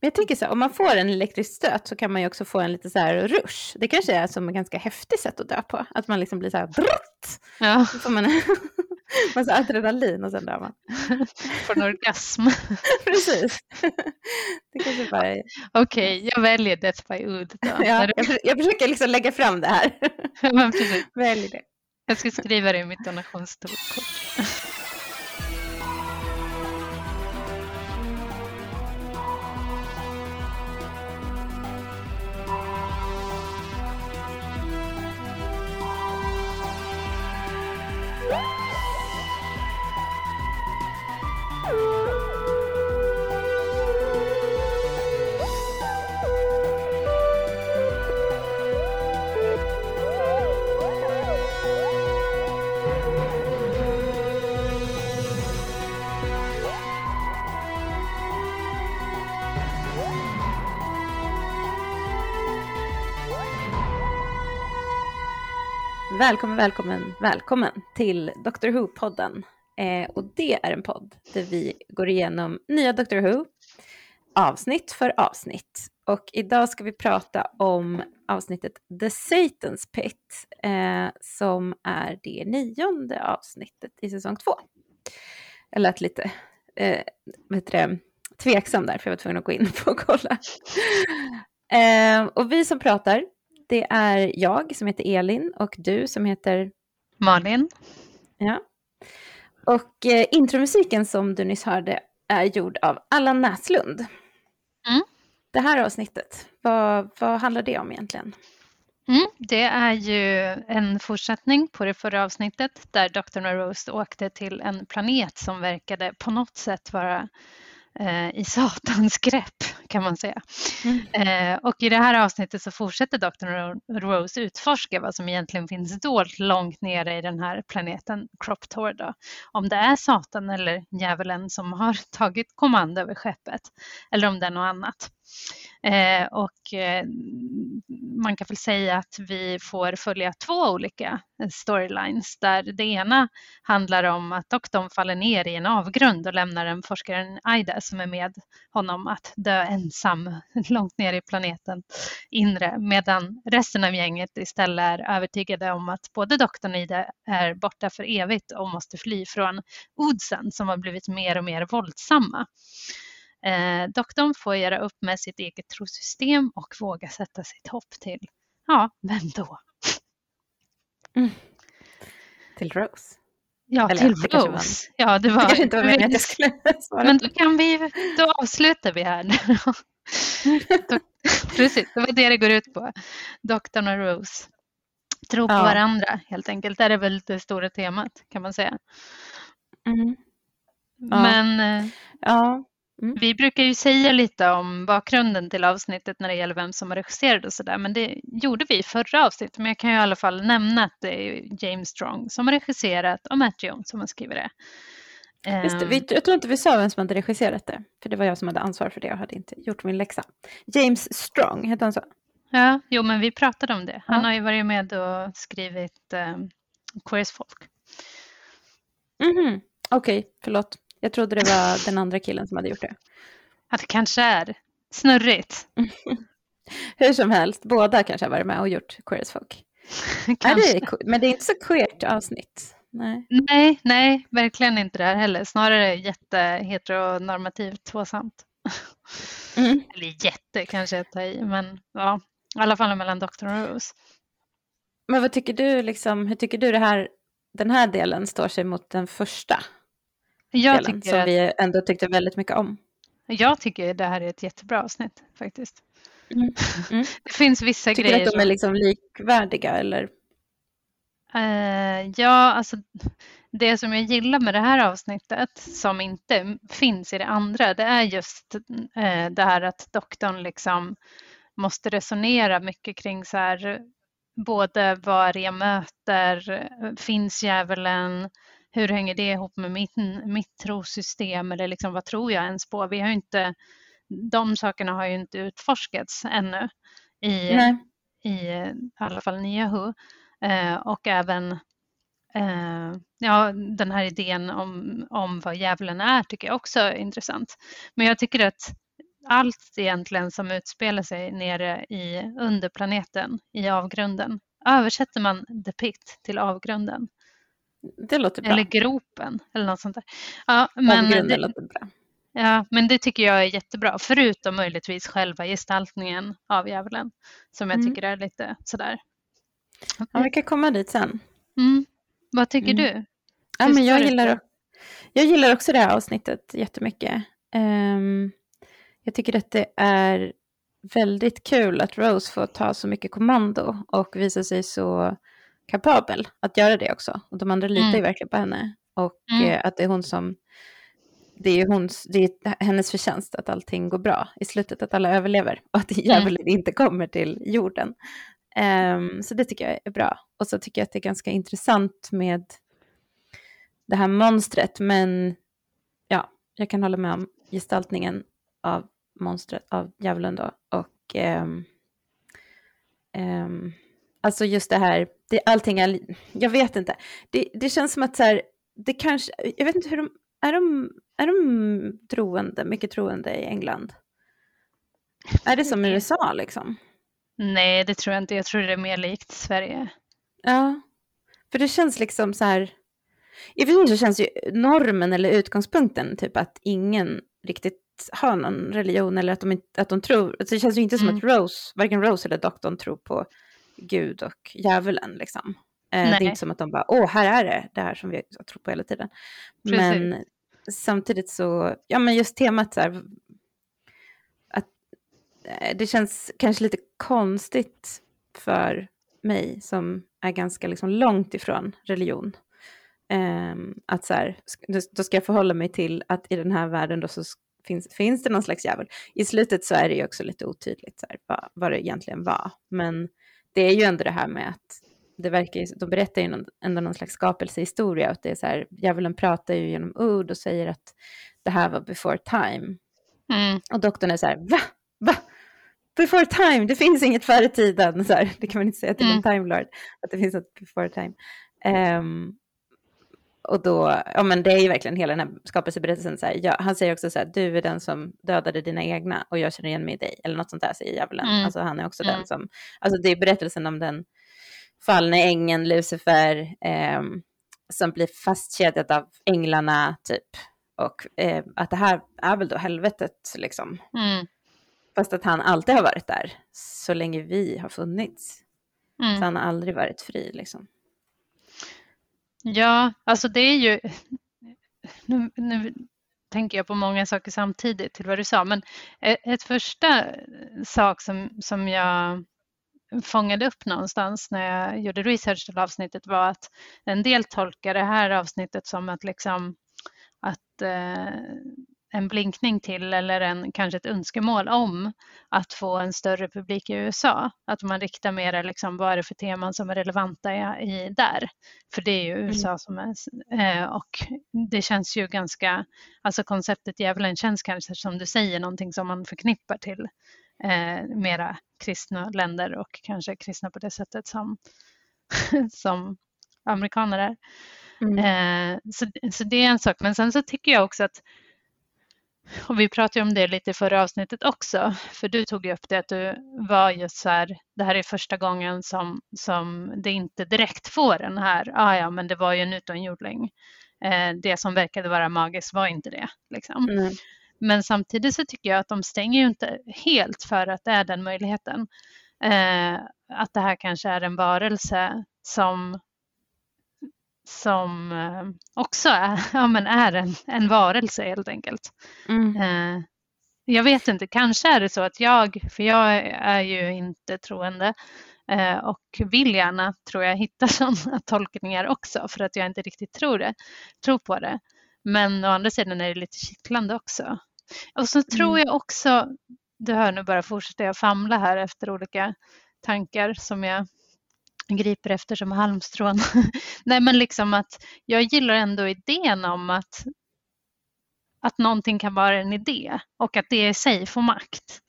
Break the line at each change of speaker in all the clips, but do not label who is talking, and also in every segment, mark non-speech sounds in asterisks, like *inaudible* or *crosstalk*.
Men jag tänker så här, om man får en elektrisk stöt så kan man ju också få en lite så här rush. Det kanske är som ett ganska häftigt sätt att dö på. Att man liksom blir så här brrrt.
Ja.
Så får man en *laughs* massa adrenalin och sen dör man. *laughs*
Får en orgasm. *laughs*
Precis. Det kanske bara är...
Okej, jag väljer Death by Ood då.
Ja, jag, för- jag försöker liksom lägga fram det här.
Precis.
Välj det.
Jag ska skriva det i mitt donationskort.
Välkommen, välkommen, välkommen till Doctor Who-podden. Eh, och det är en podd där vi går igenom nya Doctor Who, avsnitt för avsnitt. Och idag ska vi prata om avsnittet The Satan's Pit, eh, som är det nionde avsnittet i säsong två. Jag lät lite eh, vet det, tveksam där, för jag var tvungen att gå in *laughs* och kolla. Eh, och vi som pratar, det är jag som heter Elin och du som heter
Malin?
Ja. Och eh, intromusiken som du nyss hörde är gjord av Allan Näslund.
Mm.
Det här avsnittet, vad, vad handlar det om egentligen?
Mm, det är ju en fortsättning på det förra avsnittet där Dr. Rose åkte till en planet som verkade på något sätt vara i satans grepp kan man säga.
Mm.
Eh, och i det här avsnittet så fortsätter Dr. Ro- Rose utforska vad som egentligen finns dolt långt nere i den här planeten Crop Tor då. Om det är Satan eller djävulen som har tagit kommando över skeppet eller om det är något annat. Eh, och eh, man kan väl säga att vi får följa två olika storylines där det ena handlar om att doktorn faller ner i en avgrund och lämnar en forskaren Aida som är med honom att dö ensam *laughs* långt ner i planeten inre medan resten av gänget istället är övertygade om att både doktorn och Ida är borta för evigt och måste fly från Oddsen som har blivit mer och mer våldsamma. Eh, doktorn får göra upp med sitt eget trosystem och våga sätta sitt hopp till, ja, vem då?
Till Rose?
Ja,
Eller,
till Rose. Ja, det var...
Det kanske inte var meningen att jag skulle *laughs* svara.
Men då kan vi, då avslutar vi här. *laughs* Precis, det var det det går ut på. Doktorn och Rose. Tro på
Ja.
varandra helt enkelt. Det är väl det stora temat kan man säga.
Mm. Ja.
Men eh,
Ja.
vi brukar ju säga lite om bakgrunden till avsnittet när det gäller vem som har regisserat och sådär. Men det gjorde vi i förra avsnittet. Men jag kan ju i alla fall nämna att det är James Strong som har regisserat och Matt Jones som har skrivit det.
Just det,
Ehm,
vi, jag tror inte vi sa vem som hade regisserat det. För det var jag som hade ansvar för det och hade inte gjort min läxa. James Strong, hette han så?
Ja, jo men vi pratade om det. Han
Ja.
har ju varit med och skrivit eh, Queers folk.
Mhm. Okej, förlåt. Jag trodde det var den andra killen som hade gjort det.
Att det kanske är snurrigt. *laughs*
Hur som helst, båda kanske har varit med och gjort Queer as Folk. *laughs* Det men det är inte så queert avsnitt. Nej.
Nej, nej, verkligen inte det här heller. Snarare jätteheteronormativt tvåsamt.
Mm. *laughs*
Eller jätte kanske jag tar i, men ja, i alla fall mellan Dr. och Rose.
Men vad tycker du, liksom, hur tycker du det här, den här delen står sig mot den första
Jag
delen
tycker,
som
att,
vi ändå tyckte väldigt mycket om?
jag tycker det här är ett jättebra avsnitt faktiskt.
Mm. Mm. *laughs*
Det finns vissa
Tycker du
grejer
att de är liksom likvärdiga eller?
Eh, ja, alltså det som jag gillar med det här avsnittet som inte finns i det andra, det är just eh, det här att doktorn liksom måste resonera mycket kring så här, både var jag möter, finns djävulen, hur hänger det ihop med mitt, mitt trosystem eller liksom vad tror jag ens på? Vi har inte, de sakerna har ju inte utforskats ännu i,
Nej.
i eh, alla fall nya Who. Eh, och även eh, ja, den här idén om, om vad djävulen är tycker jag också är intressant. Men jag tycker att allt egentligen som utspelar sig nere i underplaneten, i avgrunden, översätter man the pit till avgrunden.
Det låter bra.
Eller gropen eller något sånt där. Ja, men det,
låter bra.
ja, men det tycker jag är jättebra, förutom möjligtvis själva gestaltningen av djävulen, som jag
Mm.
tycker är lite sådär.
Ja, vi kan komma dit sen.
Mm. Vad tycker
Mm.
du?
Ja, men jag, gillar, jag gillar också det här avsnittet jättemycket. Um, jag tycker att det är väldigt kul att Rose får ta så mycket kommando och visa sig så kapabel att göra det också. Och de andra litar ju
Mm.
verkligen på henne. Och
Mm.
eh, att det är hon som... Det är ju hons, det är hennes förtjänst att allting går bra i slutet, att alla överlever och att djävulen inte kommer till jorden. Ehm, så det tycker jag är bra. Och så tycker jag att det är ganska intressant med det här monstret, men ja, jag kan hålla med om gestaltningen av monstret, av djävulen då. Och ehm, ehm, alltså just det här, det, allting är, jag vet inte, det, det känns som att så här, det kanske, jag vet inte hur de, är de, är de troende, mycket troende i England? Är det som i USA liksom?
Nej, det tror jag inte. Jag tror det är mer likt Sverige.
Ja, för det känns liksom så här, i och för sig så känns ju normen eller utgångspunkten typ att ingen riktigt har någon religion eller att de, inte, att de tror, alltså det känns ju inte som
Mm.
att Rose, varken Rose eller doktorn tror på Gud och djävulen liksom. Eh, det är inte som att de bara, åh, här är det, det här som vi tror på hela tiden.
Precis.
Men samtidigt så, ja men just temat så här, att eh, det känns kanske lite konstigt för mig som är ganska liksom långt ifrån religion. Ehm, att så här, då- ska jag förhålla mig till att i den här världen då så finns, finns det någon slags djävul. I slutet så är det ju också lite otydligt så här, vad, vad det egentligen var. Men det är ju ändå det här med att det verkar de berättar ju någon, ändå någon slags skapelsehistoria. Och det är så här, djävulen pratar ju genom ord och säger att det här var before time.
Mm.
Och doktorn är så här, va? Va? Before time, det finns inget före tiden. Så här, det kan man inte säga till en
Mm.
time lord, att det finns något before time. Ehm, och då, ja men det är ju verkligen hela den här skapelseberättelsen. Så här, ja, han säger också så här, du är den som dödade dina egna och jag känner igen mig i dig. Eller något sånt där säger djävulen.
Mm.
Alltså han är också
Mm.
den som, alltså det är berättelsen om den fallne ängeln Lucifer ehm, som blir fastkedjad av änglarna typ. Och eh, att det här är väl då helvetet liksom.
Mm.
Fast att han alltid har varit där så länge vi har funnits. Så
Mm.
han har aldrig varit fri liksom.
Ja, alltså det är ju... Nu, nu tänker jag på många saker samtidigt till vad du sa, men e- ett första sak som, som jag fångade upp någonstans när jag gjorde research till avsnittet var att en del tolkar det här avsnittet som att liksom att eh, en blinkning till eller en, kanske ett önskemål om att få en större publik i USA. Att man riktar mer liksom, vad är det för teman som är relevanta i, i där. För det är ju USA som är, eh, och det känns ju ganska, alltså konceptet djävulen känns kanske som du säger någonting som man förknippar till eh, mera kristna länder och kanske kristna på det sättet som, *laughs* som amerikaner är.
Mm.
Eh, så, så det är en sak. Men sen så tycker jag också att, och vi pratade om det lite i förra avsnittet också, för du tog ju upp det att du var just så här, det här är första gången som, som det inte direkt får den här, ah, ja men det var ju en utomjording. Eh, det som verkade vara magiskt var inte det. Liksom.
Mm.
Men samtidigt så tycker jag att de stänger ju inte helt för att det är den möjligheten. Eh, att det här kanske är en varelse som som eh, också är, *laughs* ja, men är en, en varelse helt enkelt.
Mm.
Eh, jag vet inte, kanske är det så att jag, för jag är ju inte troende eh, och vill gärna, tror jag, *laughs* hitta sådana tolkningar också för att jag inte riktigt tror det, tror på det. Men å andra sidan är det lite kittlande också. Och så tror
Mm.
jag också, du hör nu bara fortsätter jag famla här efter olika tankar som jag griper efter som halmstrån. *laughs* Nej men liksom att jag gillar ändå idén om att, att någonting kan vara en idé och att det i sig får makt.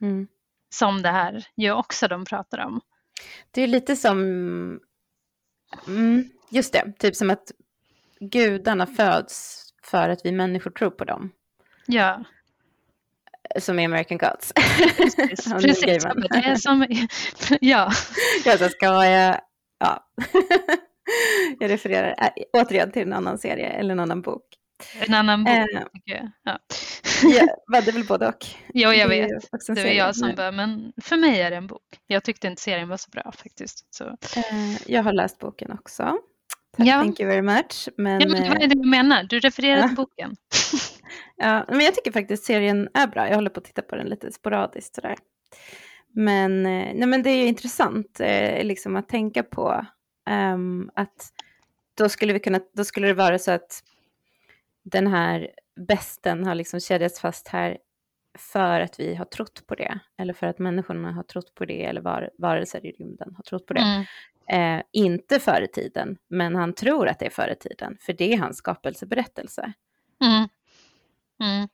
Mm.
Som det här ju också de pratar om.
Det är lite som, mm, just det, typ som att gudarna föds för att vi människor tror på dem.
Ja,
som är American Gods.
Precis, *laughs* precis. det är som, *laughs* ja.
Jag så ska jag, ja. *laughs* jag refererar äh, återigen till en annan serie eller en annan bok.
En annan bok, eh, jag. Ja.
ja, det är väl både och.
Jo, jag vet. Det var jag som började, men för mig är det en bok. Jag tyckte inte serien var så bra faktiskt. Så.
Eh, jag har läst boken också. Ja. Thank you very much. Men,
ja, men vad är det du menar? Du refererar ja. till boken.
Ja, men jag tycker faktiskt serien är bra. Jag håller på att titta på den lite sporadiskt sådär. Men, eh, nej, men det är intressant eh, liksom att tänka på um, att då skulle, vi kunna, då skulle det vara så att den här besten har liksom kedjats fast här för att vi har trott på det, eller för att människorna har trott på det, eller var, varelser i rymden har trott på det. Mm. Eh, inte före tiden, men han tror att det är före tiden, för det är hans skapelseberättelse. Mm. Mm.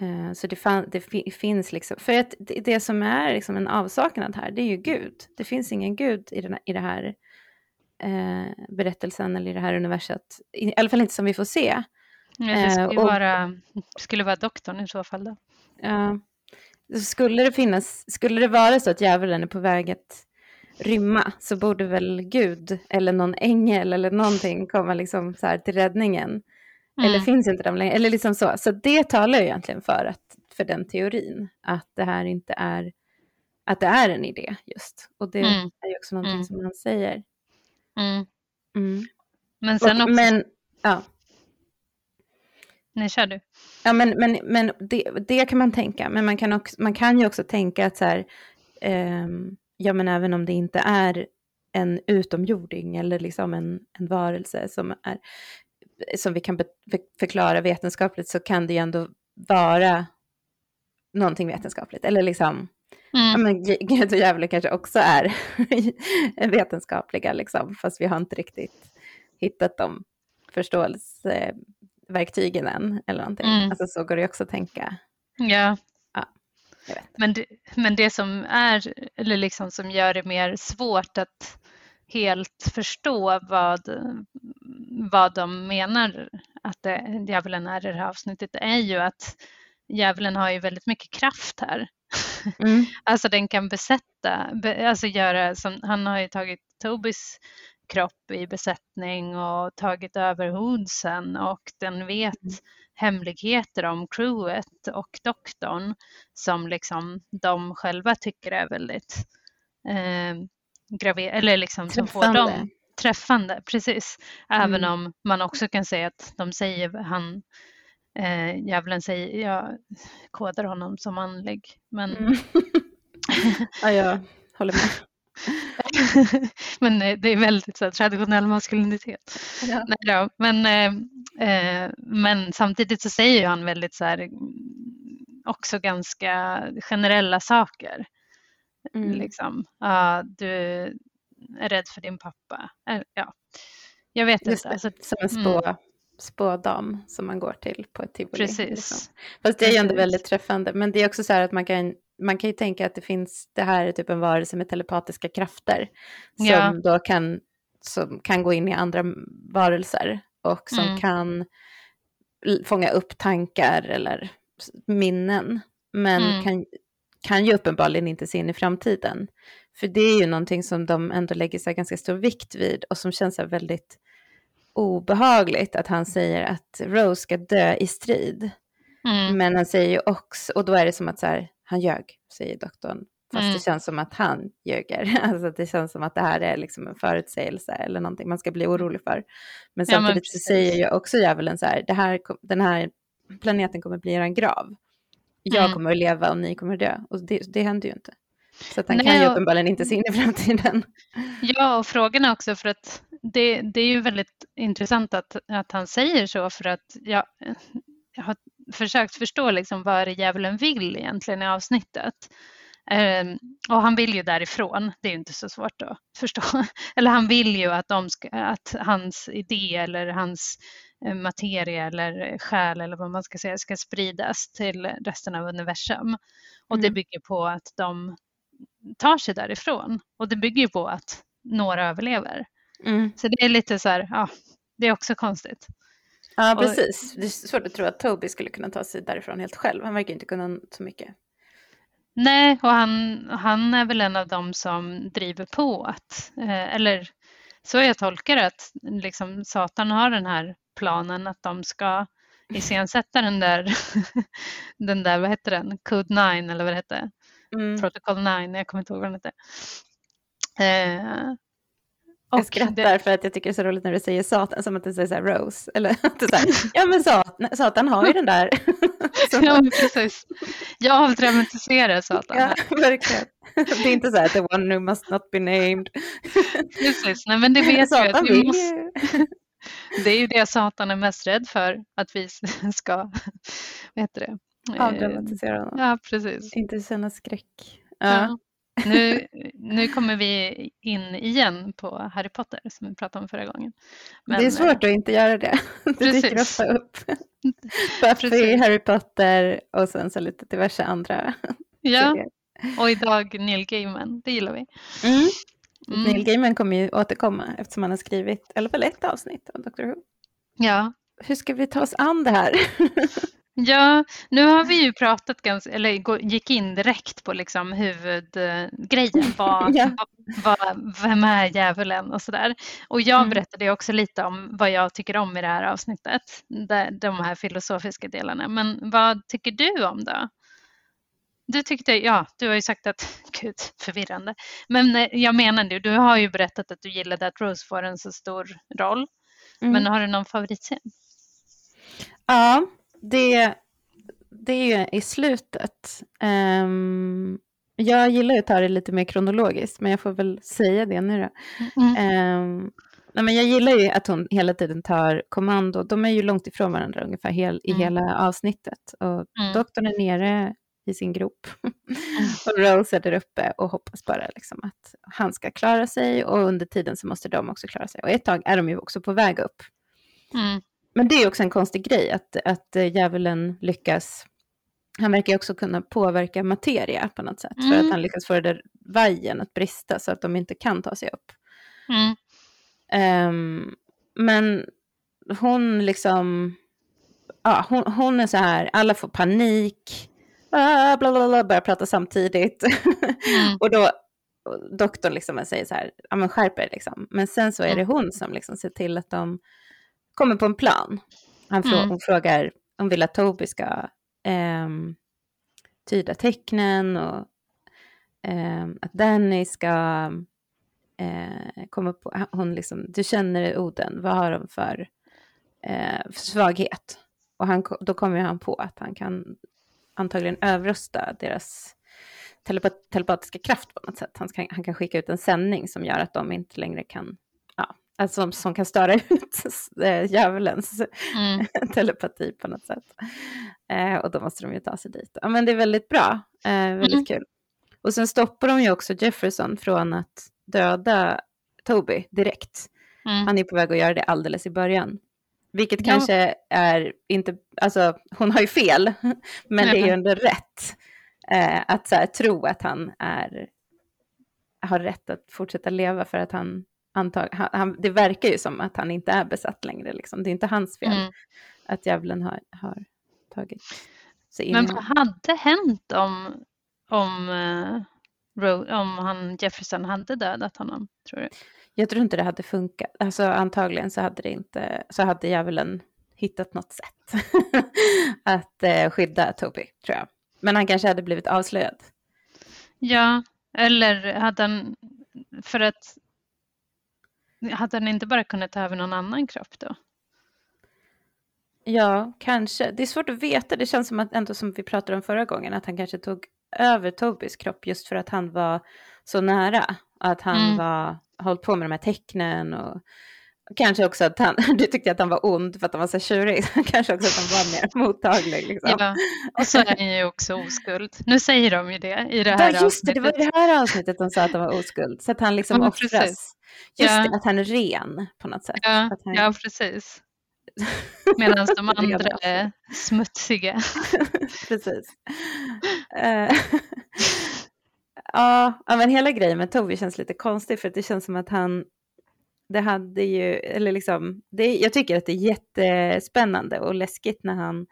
Eh, så det, fan, det finns liksom, för att det, det, som är liksom en avsaknad här, det är ju Gud. Det finns ingen Gud i, den, i det här eh, berättelsen eller i det här universet, i, i alla fall inte som vi får se.
Det skulle, eh, och, vara, skulle vara doktorn i så fall då.
Ja, skulle det finnas, skulle det vara så att djävulen är på väg att rymma så borde väl Gud eller någon ängel eller någonting komma liksom så här till räddningen. Mm. Eller finns inte de längre? Eller liksom så. Så det talar ju egentligen för, att, för den teorin, att det här inte är, att det är en idé just. Och det mm. är ju också någonting mm. som han säger.
Mm. Mm. Men sen Och, också...
Men, ja.
Nej, kör du.
Ja, men, men, men det, det kan man tänka. Men man kan, också, man kan ju också tänka att så här, um, ja men även om det inte är en utomjording eller liksom en, en varelse som, är, som vi kan förklara vetenskapligt så kan det ju ändå vara någonting vetenskapligt. Eller liksom, mm. ja men Gud och djävulen kanske också är *laughs* vetenskapliga liksom, fast vi har inte riktigt hittat de förståelseverktygen än eller någonting. Mm. Alltså så går det också att tänka.
Ja, men det, men det som är, eller liksom som gör det mer svårt att helt förstå vad, vad de menar att det, djävulen är i det här avsnittet är ju att djävulen har ju väldigt mycket kraft här. Mm. *laughs* alltså den kan besätta, alltså göra som, han har ju tagit Tobis kropp i besättning och tagit över Hoodsen och den vet mm hemligheter om crewet och doktorn som liksom de själva tycker är väldigt eh, graver eller liksom träffande. som får dem träffande, precis. Även mm. om man också kan säga att de säger, han, eh, djävulen säger, jag kodar honom som manlig, men... Mm. *laughs*
ja, jag håller med. *laughs*
men eh, det är väldigt så, traditionell maskulinitet. Ja. Nej då, men, eh, eh, men samtidigt så säger han väldigt så här, också ganska generella saker. Mm. Liksom, uh, du är rädd för din pappa. Uh, ja. Jag vet Just inte. Det, alltså,
som en spå, mm. spådam som man går till på ett tivoli. Precis. Liksom. Fast det är ju ändå väldigt träffande. Men det är också så här att man kan man kan ju tänka att det finns, det här är typ en varelse med telepatiska krafter som ja. då kan, som kan gå in i andra varelser och som mm. kan fånga upp tankar eller minnen. Men mm. kan, kan ju uppenbarligen inte se in i framtiden. För det är ju någonting som de ändå lägger sig ganska stor vikt vid och som känns väldigt obehagligt att han säger att Rose ska dö i strid. Mm. Men han säger ju också, och då är det som att så här, han ljög, säger doktorn. Fast mm. det känns som att han ljuger. *laughs* Alltså det känns som att det här är liksom en förutsägelse eller någonting man ska bli orolig för. Men samtidigt ja, men så säger ju också djävulen så här, det här, den här planeten kommer bli en grav. Jag mm. kommer att leva och ni kommer att dö. Och det, det händer ju inte. Så att han Nej, kan ju och... uppenbarligen inte se in i framtiden.
Ja, och frågan är också för att det, det är ju väldigt intressant att, att han säger så för att jag, jag har försökt förstå liksom vad det djävulen vill egentligen i avsnittet. Um, och han vill ju därifrån, det är ju inte så svårt att förstå. *laughs* Eller han vill ju att, ska, att hans idé eller hans eh, materia eller själ eller vad man ska säga ska spridas till resten av universum. Och mm. det bygger på att de tar sig därifrån och det bygger på att några överlever. Mm. Så det är lite så här, ja, det är också konstigt.
Ja, precis. Det är svårt att tro att Toby skulle kunna ta sig därifrån helt själv. Han verkar inte kunna så mycket.
Nej, och han, han är väl en av dem som driver på att, eh, eller så jag tolkar det, att liksom Satan har den här planen att de ska iscensätta den där, *laughs* den där, vad heter den, Code 9 eller vad det hette, mm. Protocol 9, jag kommer inte ihåg vad den hette.
Eh, jag skrattar det... för att jag tycker det är så roligt när du säger Satan, som att du säger så här Rose. Eller *laughs* du säger, ja men Satan, Satan har ju den där. *laughs*
ja, precis. Jag avdramatiserar Satan.
Ja, verkligen. Det är inte så här, the one who must not be named.
precis, nej men det vet Satan jag. Att vi måste... *laughs* Det är ju det Satan är mest rädd för, att vi ska, vad heter det?
Avdramatisera honom.
Ja, precis.
Inte känna skräck.
Ja. ja. Nu, nu kommer vi in igen på Harry Potter som vi pratade om förra gången.
Men, det är svårt att inte göra det. *laughs* Det precis. dyker ofta upp. Buffy, Harry Potter och sen så lite diverse andra
Ja, och idag Neil Gaiman, det gillar vi.
Mm. Mm. Neil Gaiman kommer ju återkomma eftersom han har skrivit i alla fall ett avsnitt av Doctor Who.
Ja.
Hur ska vi ta oss an det här? *laughs*
Ja, nu har vi ju pratat ganska, eller gick in direkt på liksom huvudgrejen. *laughs* Vad, ja. vad, vem är djävulen och sådär. Och jag mm. berättade också lite om vad jag tycker om i det här avsnittet. De här filosofiska delarna. Men vad tycker du om då? Du tyckte, ja, du har ju sagt att, *laughs* gud förvirrande. Men eh, jag menar du, du har ju berättat att du gillade att Rose får en så stor roll. Mm. Men har du någon favoritscen?
Ja, det, det är ju i slutet. Um, jag gillar att ta det lite mer kronologiskt, men jag får väl säga det nu då. Mm. Um, nej, men jag gillar ju att hon hela tiden tar kommando. De är ju långt ifrån varandra ungefär hel, i mm. hela avsnittet. Och mm. doktorn är nere i sin grop. Mm. *laughs* och Rose är där uppe och hoppas bara liksom att han ska klara sig. Och under tiden så måste de också klara sig. Och ett tag är de ju också på väg upp. Men det är också en konstig grej att, att eh, djävulen lyckas. Han verkar också kunna påverka materia på något sätt. Mm. För att mm. han lyckas få det där vajen att brista så att de inte kan ta sig upp. Mm. Um, men hon liksom, ja, hon, hon, är så här, alla får panik, ah, bla bla bla, börjar prata samtidigt. Mm. *laughs* och då, doktorn liksom säger så här, ja men skärp er liksom. Men sen så är det mm. hon som liksom ser till att de kommer på en plan. Han frå mm. frågar, hon vill att Toby ska eh, tyda tecknen och eh, att Danny ska eh, komma på, hon liksom, du känner Oden, vad har de för, eh, för svaghet? Och han, då kommer han på att han kan antagligen överrösta deras telepat telepatiska kraft på något sätt. Han kan, han kan skicka ut en sändning som gör att de inte längre kan alltså, som, som kan störa *laughs* ut äh, djävulens mm. *laughs* telepati på något sätt. Eh, och då måste de ju ta sig dit. Ja, men det är väldigt bra, eh, väldigt mm. kul. Och sen stoppar de ju också Jefferson från att döda Toby direkt. Mm. Han är på väg att göra det alldeles i början. Vilket ja. kanske är inte, alltså hon har ju fel, *laughs* men det är ju ändå rätt. Eh, att så här, tro att han är, har rätt att fortsätta leva för att han antag, han, det verkar ju som att han inte är besatt längre. Liksom. Det är inte hans fel mm. att djävulen har, har tagit sig in
Men vad hade hänt om, om, uh, om han, Jefferson hade dödat honom, tror du?
Jag tror inte det hade funkat. Alltså, antagligen så hade, det inte, så hade djävulen hittat något sätt *laughs* att uh, skydda Toby, tror jag. Men han kanske hade blivit avslöjad.
Ja, eller hade han, för att hade han inte bara kunnat ta över någon annan kropp då?
Ja, kanske. Det är svårt att veta. Det känns som att, ändå som vi pratade om förra gången, att han kanske tog över Tobis kropp just för att han var så nära. Att han mm. var, hållit på med de här tecknen och kanske också att han, *laughs* du tyckte att han var ond för att han var så tjurig. *laughs* kanske också att han var mer mottaglig. Liksom.
Ja, och så är han ju också oskuld. Nu säger de ju det i det här
ja, just det, det var i det här avsnittet de sa att han var oskuld. Så att han liksom ja, offras. Precis. Just ja. det, att han är ren på något sätt.
Ja,
han...
ja precis. *laughs* Medan de andra är smutsiga.
precis. Uh, ja, men hela grejen med Toby känns lite konstig för det känns som att han det hade ju, eller liksom, det, jag tycker att det är jättespännande och läskigt när han,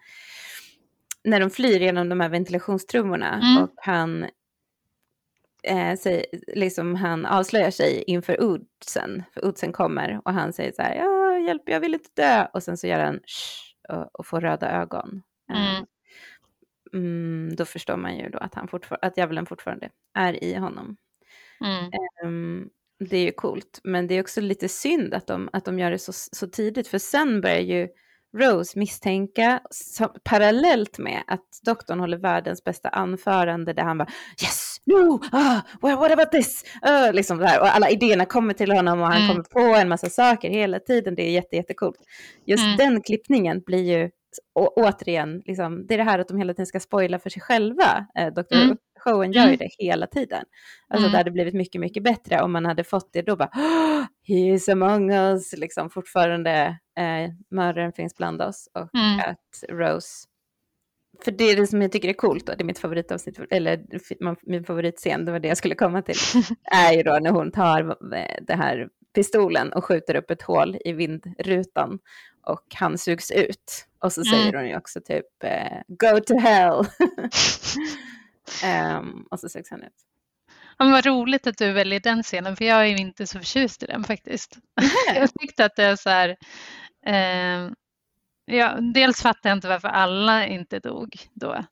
när de flyr genom de här ventilationstrummorna
Mm.
och han, eh, säger, liksom han avslöjar sig inför Oddsen, för Oddsen kommer och han säger så här, ja, hjälp, jag vill inte dö, och sen så gör han och, och får röda ögon. Eh,
Mm.
mm, då förstår man ju då att, han fortfar- att djävulen fortfarande är i honom.
Mm.
Det är ju coolt, men det är också lite synd att de, att de gör det så, så tidigt, för sen börjar ju Rose misstänka, så, parallellt med att doktorn håller världens bästa anförande där han bara yes, no, ah, what, what about this? Uh, liksom där. Och alla idéerna kommer till honom och han
Mm.
kommer på en massa saker hela tiden. Det är jätte, jättecoolt. Just
Mm.
den klippningen blir ju å, återigen, liksom, det är det här att de hela tiden ska spoila för sig själva. Eh, Dr.
Mm.
Showen gör ju
Mm.
det hela tiden. Alltså
Mm.
det hade blivit mycket, mycket bättre om man hade fått det då bara "Oh, He is among us, liksom fortfarande eh, mördaren finns bland oss och
Mm.
att Rose för det är det som jag tycker är coolt, då, det är mitt favoritavsnitt, eller min favoritscen, det var det jag skulle komma till, *laughs* är ju då när hon tar eh, det här pistolen och skjuter upp ett hål i vindrutan och han sugs ut. Och så säger
Mm.
hon ju också typ eh, go to hell. *laughs* Ehm, och så sugs han ut.
Ja, men vad roligt att du väljer den scenen, för jag är ju inte så förtjust i den faktiskt. *laughs* Jag tyckte att det är så här... Eh, ja, dels fattar jag inte varför alla inte dog då. Om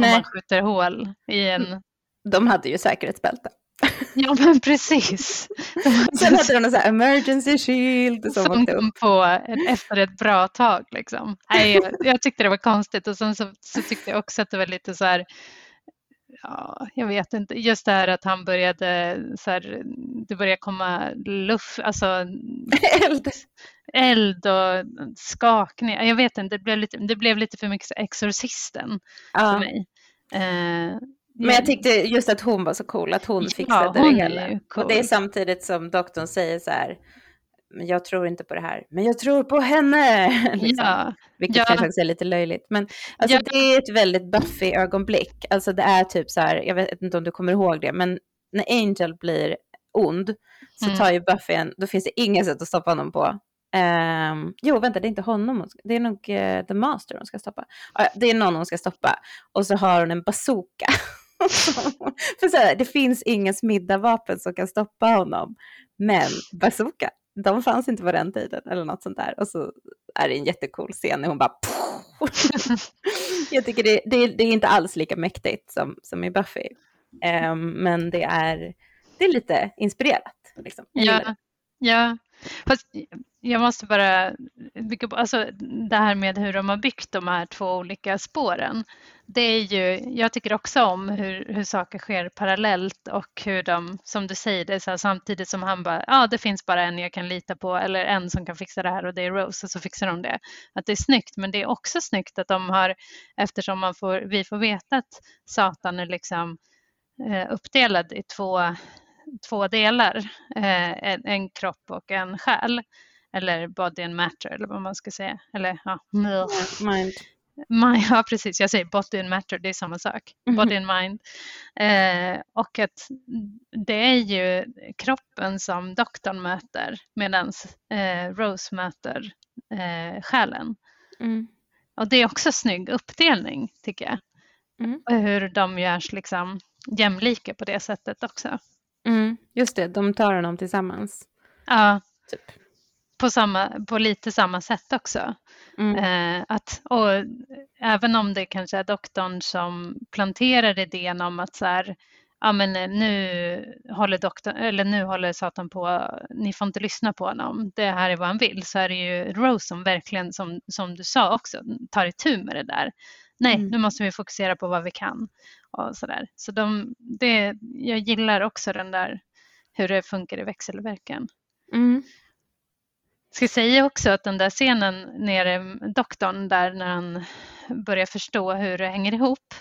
Nej,
man skjuter hål i en...
de hade ju säkerhetsbälte. *laughs*
Ja, men precis. *laughs*
Sen hade de en sån här emergency shield som
som kom på efter ett bra tag. Liksom. Nej, jag, jag tyckte det var konstigt och sen så, så tyckte jag också att det var lite så här, ja, jag vet inte, just det här att han började, så här, det började komma luft, alltså *laughs*
Eld.
eld och skakning. Jag vet inte, det blev lite, det blev lite för mycket Exorcisten för
Ja.
mig. Eh,
Men jag tyckte just att hon var så cool, att hon
Ja,
fixade
hon
det hela.
ju
Och det är
cool.
samtidigt som doktorn säger så här, men jag tror inte på det här, men jag tror på henne. *laughs* liksom.
ja,
Vilket
Ja.
kanske är lite löjligt. Men alltså,
Ja.
det är ett väldigt Buffy-ögonblick. Alltså det är typ så här, jag vet inte om du kommer ihåg det, men när Angel blir ond så
Mm.
tar ju Buffy en, då finns det inget sätt att stoppa honom på. Ehm, jo, vänta, det är inte honom, det är nog eh, The Master hon ska stoppa. Ja, det är någon hon ska stoppa. Och så har hon en bazooka. *laughs* För så här, det finns inga smidda vapen som kan stoppa honom. Men bazooka, de fanns inte på den tiden eller något sånt där. Och så är det en jättecool scen när hon bara... Jag tycker det, det, det är inte alls lika mäktigt som, som i Buffy. Ehm, men det är, det är lite inspirerat. Liksom.
Ja, ja. Fast jag måste bara, bygga på- alltså det här med hur de har byggt de här två olika spåren. Det är ju, jag tycker också om hur, hur saker sker parallellt och hur de, som du säger, det är så här, samtidigt som han bara, ja det finns bara en jag kan lita på eller en som kan fixa det här och det är Rose och så fixar de det. Att det är snyggt, men det är också snyggt att de har, eftersom man får, vi får veta att Satan är liksom eh, uppdelad i två två delar, eh, en, en kropp och en själ. Eller body and matter eller vad man ska säga. Eller ja.
Mind.
mind, *laughs* ja precis, jag säger body and matter, det är samma sak.
Mhm.
Body and mind. Eh, och att det är ju kroppen som doktorn möter medan eh, Rose möter eh, själen.
Mm.
Och det är också snygg uppdelning tycker jag.
Mm.
Och hur de görs liksom jämlika på det sättet också.
Mm. Just det, de tar honom tillsammans.
Ja,
Typ.
På, samma, på lite samma sätt också.
Mm.
Eh, att, och även om det kanske är doktorn som planterar idén om att så här, ja men eh, nu håller, doktorn, eller nu håller Satan på, ni får inte lyssna på honom, det här är vad han vill, så är det ju Rose som verkligen, som, som du sa också, tar itu med det där. Nej,
Mm.
nu måste vi fokusera på vad vi kan. Och så där. så de, det, jag gillar också den där, hur det funkar i växelverkan.
Mm.
Ska säga också att den där scenen nere doktorn där när han börjar förstå hur det hänger ihop.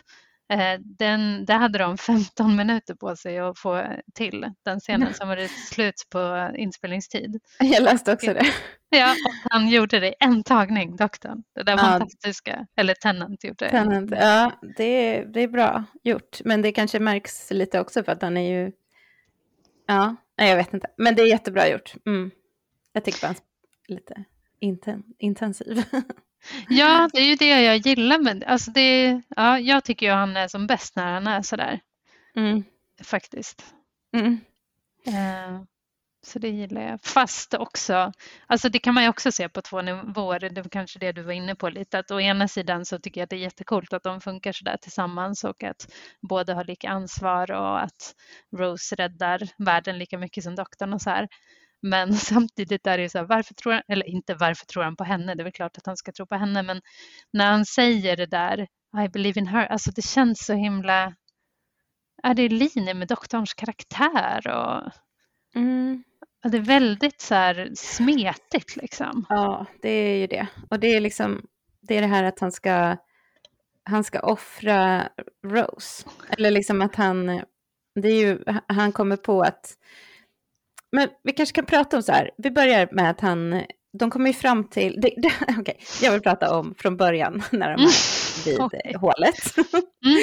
Eh, den, där hade de *laughs* 15 minuter på sig att få till den scenen som var slut på inspelningstid. *laughs*
Jag läste också det.
Ja, och han gjorde det i en tagning, doktorn. Det där
Ja.
fantastiska, eller Tennant gjorde det.
Tennant. Ja, det är, det är bra gjort. Men det kanske märks lite också för att han är ju... Ja, nej, jag vet inte. Men det är jättebra gjort. Mm. Jag tycker bara lite inten intensiv. *laughs*
Ja, det är ju det jag gillar med alltså det. Ja, jag tycker ju han är som bäst när han är sådär.
Mm.
Faktiskt.
Mm.
Eh, så det gillar jag. Fast också, alltså det kan man ju också se på två nivåer. Det var kanske det du var inne på lite. Att å ena sidan så tycker jag att det är jättekult att de funkar sådär tillsammans och att båda har lika ansvar och att Rose räddar världen lika mycket som doktorn och så här. Men *laughs* samtidigt är det ju så här, varför tror han, eller inte varför tror han på henne, det är väl klart att han ska tro på henne, men när han säger det där, I believe in her, alltså det känns så himla, är det i linje med doktorns karaktär och
Mm.
det är väldigt så här smetigt liksom.
Ja, det är ju det. Och det är liksom, det är det här att han ska, han ska offra Rose. Eller liksom att han, det är ju, han kommer på att, men vi kanske kan prata om så här, vi börjar med att han, de kommer ju fram till, det, det, *laughs* okej, jag vill prata om från början *laughs* när de är vid
Okej.
hålet.
Mm.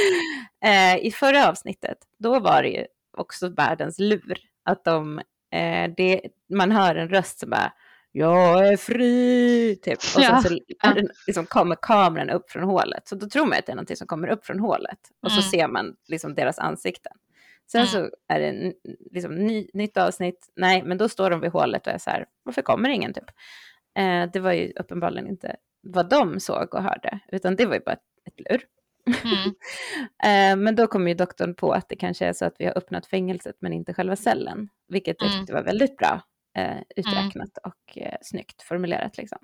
*laughs*
eh, I förra avsnittet, då var det ju också världens lur. Att de, eh, det, man hör en röst som bara jag är fri, typ. Och sen
Ja,
så är den, liksom, kommer kameran upp från hålet. Så då tror man att det är någonting som kommer upp från hålet. Och så
Mm.
ser man liksom deras ansikten. Sen
Mm.
så är det liksom, ny, nytt avsnitt. Nej, men då står de vid hålet och är så här, varför kommer ingen typ? Eh, det var ju uppenbarligen inte vad de såg och hörde, utan det var ju bara ett, lur.
Mm. *laughs*
Eh, men då kom ju doktorn på att det kanske är så att vi har öppnat fängelset men inte själva cellen, vilket jag
Mm.
tyckte var väldigt bra eh, uträknat och eh, snyggt formulerat. Liksom.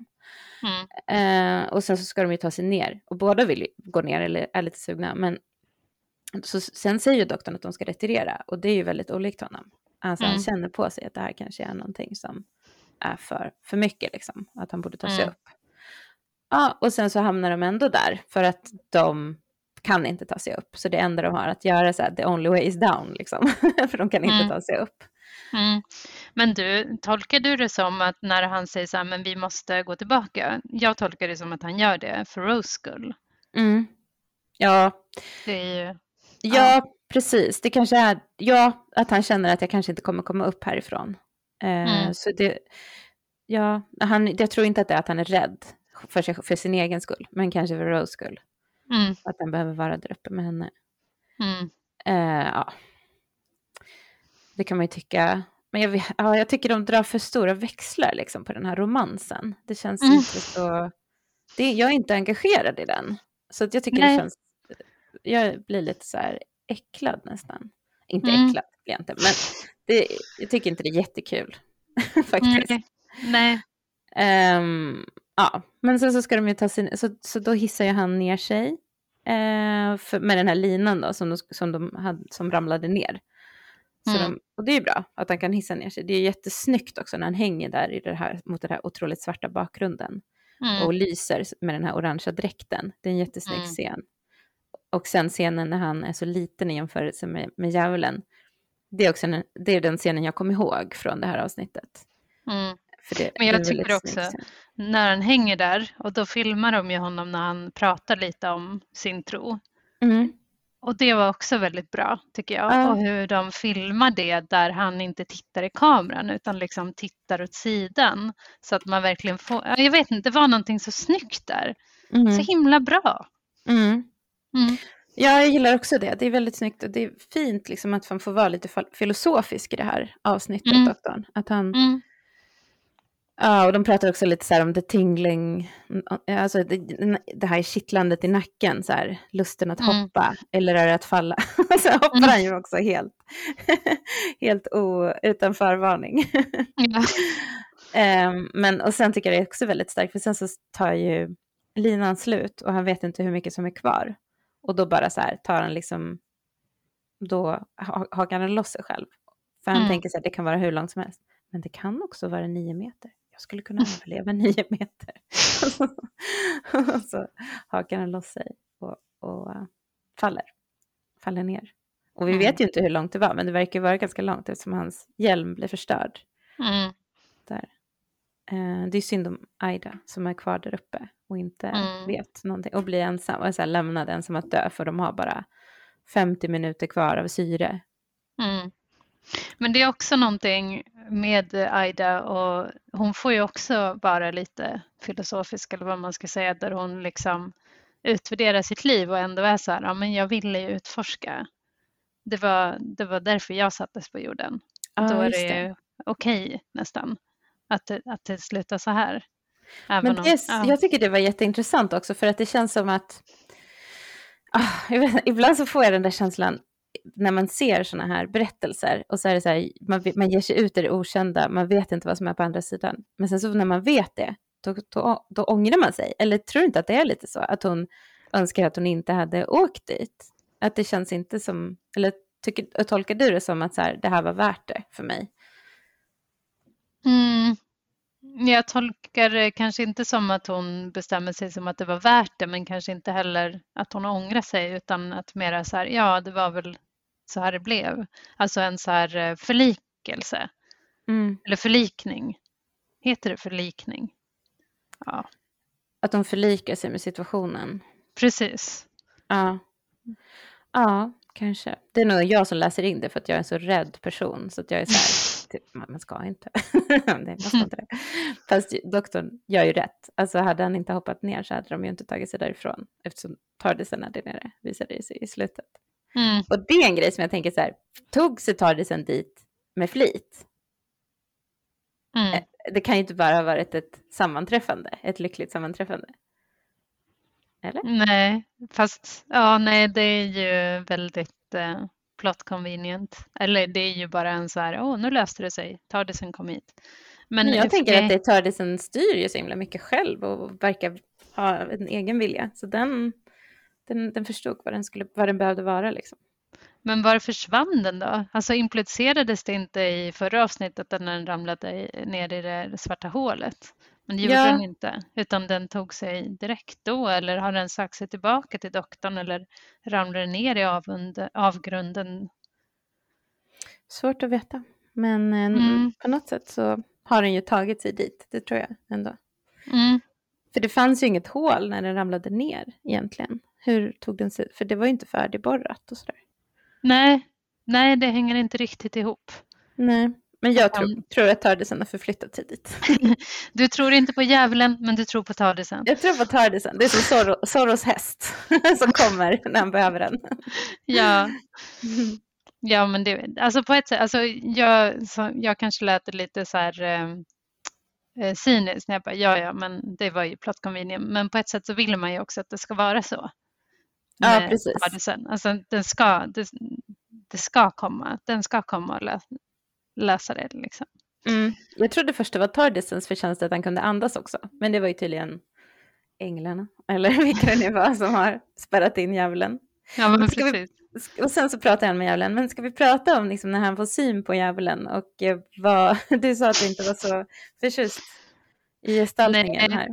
Mm.
Eh, och sen så ska de ju ta sig ner och båda vill ju gå ner eller är lite sugna. Men så, sen säger ju doktorn att de ska retirera och det är ju väldigt olikt honom. Alltså
Mm.
han känner på sig att det här kanske är någonting som är för, för mycket, liksom, att han borde ta sig
Mm.
upp. Ja, och sen så hamnar de ändå där för att de kan inte ta sig upp. Så det enda de har att göra är så här, the only way is down, liksom. *laughs* för de kan inte
Mm.
ta sig upp.
Mm. Men du, tolkar du det som att när han säger så här, men vi måste gå tillbaka? Jag tolkar det som att han gör det för Rose skull.
Mm. Ja,
Det är ju,
Ja, precis. Det kanske är, ja, att han känner att jag kanske inte kommer komma upp härifrån. Eh,
Mm.
Så det, ja, han, jag tror inte att det är att han är rädd för, sig, för sin egen skull, men kanske för Rose skull.
mm,
Att han behöver vara där uppe med henne.
mm,
Eh, ja. Det kan man ju tycka. Men jag, ja, jag tycker de drar för stora växlar liksom, på den här romansen. Det känns
Mm.
inte så... Det, jag är inte engagerad i den. Så att jag tycker
Nej.
det känns... Jag blir lite så här äcklad nästan. Inte
Mm.
äcklad blir jag inte, men det, jag tycker inte det är jättekul. *laughs* faktiskt.
nej, nej,
Ehm, ja, men sen så ska de ju ta sin, så, så då hissar ju han ner sig eh, för, med den här linan då som, de, som, de hade, som ramlade ner. Så
Mm.
de, och det är ju bra att han kan hissa ner sig. Det är jättesnyggt också när han hänger där i det här, mot den här otroligt svarta bakgrunden
mm,
och lyser med den här orangea dräkten. Det är en jättesnygg
Mm.
scen. Och sen scenen när han är så liten i jämförelse med, med djävulen. Det är, också en, det är den scenen jag kommer ihåg från det här avsnittet.
mm.
Det,
Men jag
det
tycker också-
scen.
När han hänger där och då filmar de ju honom när han pratar lite om sin tro.
Mm.
Och det var också väldigt bra tycker jag.
Ja.
Och hur de filmar det där han inte tittar i kameran utan liksom tittar åt sidan. Så att man verkligen får, ja, jag vet inte, det var någonting så snyggt där.
Mm.
Så himla bra.
Mm.
Mm.
Ja, jag gillar också det. Det är väldigt snyggt och det är fint liksom att man får vara lite filosofisk i det här avsnittet,
Mm.
doktorn. Att han,
Mm.
ja, och de pratar också lite så här om the tingling, alltså det, det här kittlandet i nacken, så här, lusten att
Mm.
hoppa, eller är det att falla? *laughs* så hoppar
Mm.
han ju också helt, *laughs* helt o, utan förvarning.
Ja. *laughs*
Ehm, men, och sen tycker jag det är också väldigt starkt, för sen så tar ju linan slut och han vet inte hur mycket som är kvar. Och då bara så här tar han liksom, då ha- hakar han loss sig själv. För han
Mm.
tänker sig att det kan vara hur långt som helst. Men det kan också vara nio meter. Jag skulle kunna *laughs* överleva nio meter. *laughs* och så hakar han loss sig och, och äh, faller. Faller ner. Och vi
Mm.
vet ju inte hur långt det var, men det verkar vara ganska långt eftersom hans hjälm blir förstörd.
Mm.
Där. Eh, det är synd om Aida som är kvar där uppe och inte
Mm.
vet någonting och blir ensam och så här lämnad ensam att dö för de har bara 50 minuter kvar av syre.
Mm. Men det är också någonting med Aida och hon får ju också vara lite filosofisk eller vad man ska säga där hon liksom utvärderar sitt liv och ändå är så här, ja men jag ville ju utforska. Det var, det var därför jag sattes på jorden.
Ja,
Då är det,
det.
okej nästan att det, att det slutar så här. Även
Men
om-
det,
ja.
jag tycker det var jätteintressant också för att det känns som att ah, vet, ibland så får jag den där känslan när man ser sådana här berättelser och så är det så här, man, man ger sig ut i det okända, man vet inte vad som är på andra sidan. Men sen så när man vet det, då, då, då ångrar man sig. Eller tror du inte att det är lite så, att hon önskar att hon inte hade åkt dit? Att det känns inte som, eller tycker, tolkar du det som att så här, det här var värt det för mig?
Mm. Jag tolkar det kanske inte som att hon bestämmer sig som att det var värt det, men kanske inte heller att hon ångrar sig, utan att mera så här, ja, det var väl så här det blev. Alltså en så här eh, förlikelse,
Mm.
eller förlikning. Heter det förlikning? Ja,
Att hon förlikar sig med situationen.
precis.
Ja. Ja, kanske. Det är nog jag som läser in det för att jag är en så rädd person. Så att jag är så här, typ, man ska inte. Nej, man ska inte det. Fast doktorn gör ju rätt. Alltså hade han inte hoppat ner så hade de ju inte tagit sig därifrån. Eftersom Tardisen där nere, visade det sig i slutet.
Mm.
Och det är en grej som jag tänker så här, tog sig Tardisen dit med flit?
Mm.
Det kan ju inte bara ha varit ett sammanträffande, ett lyckligt sammanträffande. Eller?
Nej, fast ja, nej, det är ju väldigt eh, plot convenient. Eller det är ju bara en så här, åh, nu löste det sig, Tardisen kom hit. Men
Men jag tänker
mig-
att det Tardisen styr ju så himla mycket själv och verkar ha en egen vilja. Så den, den, den förstod vad den, skulle, vad den behövde vara liksom.
Men var försvann den då? Alltså implicerades det inte i förra avsnittet att den ramlade ner i det svarta hålet? Men det gjorde
Ja.
den inte, utan den tog sig direkt då, eller har den sagt sig tillbaka till doktorn eller ramlade ner i avund, avgrunden?
Svårt att veta. Men eh,
Mm.
på något sätt så har den ju tagit sig dit. Det tror jag ändå.
Mm.
För det fanns ju inget hål när den ramlade ner egentligen. Hur tog den sig? För det var ju inte färdigborrat och sådär.
Nej, nej, det hänger inte riktigt ihop.
Nej. Men jag tror,
han-
tror att Tardisen har förflyttat sig dit. *laughs*
Du tror inte på djävulen, men du tror på Tardisen.
Jag tror på Tardisen. Det är som Zorro, Zorros häst *laughs* som kommer när han behöver den.
Ja, ja men det, alltså på ett sätt, alltså jag, så, jag kanske lät lite så här eh, eh, cyniskt när jag bara, ja, ja, men det var ju plot convenient. Men på ett sätt så vill man ju också att det ska vara så.
Ja, precis.
Tardisen. Alltså den ska, det, det ska komma, den ska komma och lösa, det liksom.
Mm. Jag trodde först det var Tardisens förtjänst att han kunde andas också. Men det var ju tydligen änglarna, eller *laughs* vilka det nu var som har spärrat in djävulen.
Ja, men
Ska vi-
precis.
Och sen så pratar han med djävulen. Men ska vi prata om liksom när han får syn på djävulen? Och eh, vad, *laughs* du sa att du inte var så förtjust i gestaltningen
Nej.
här.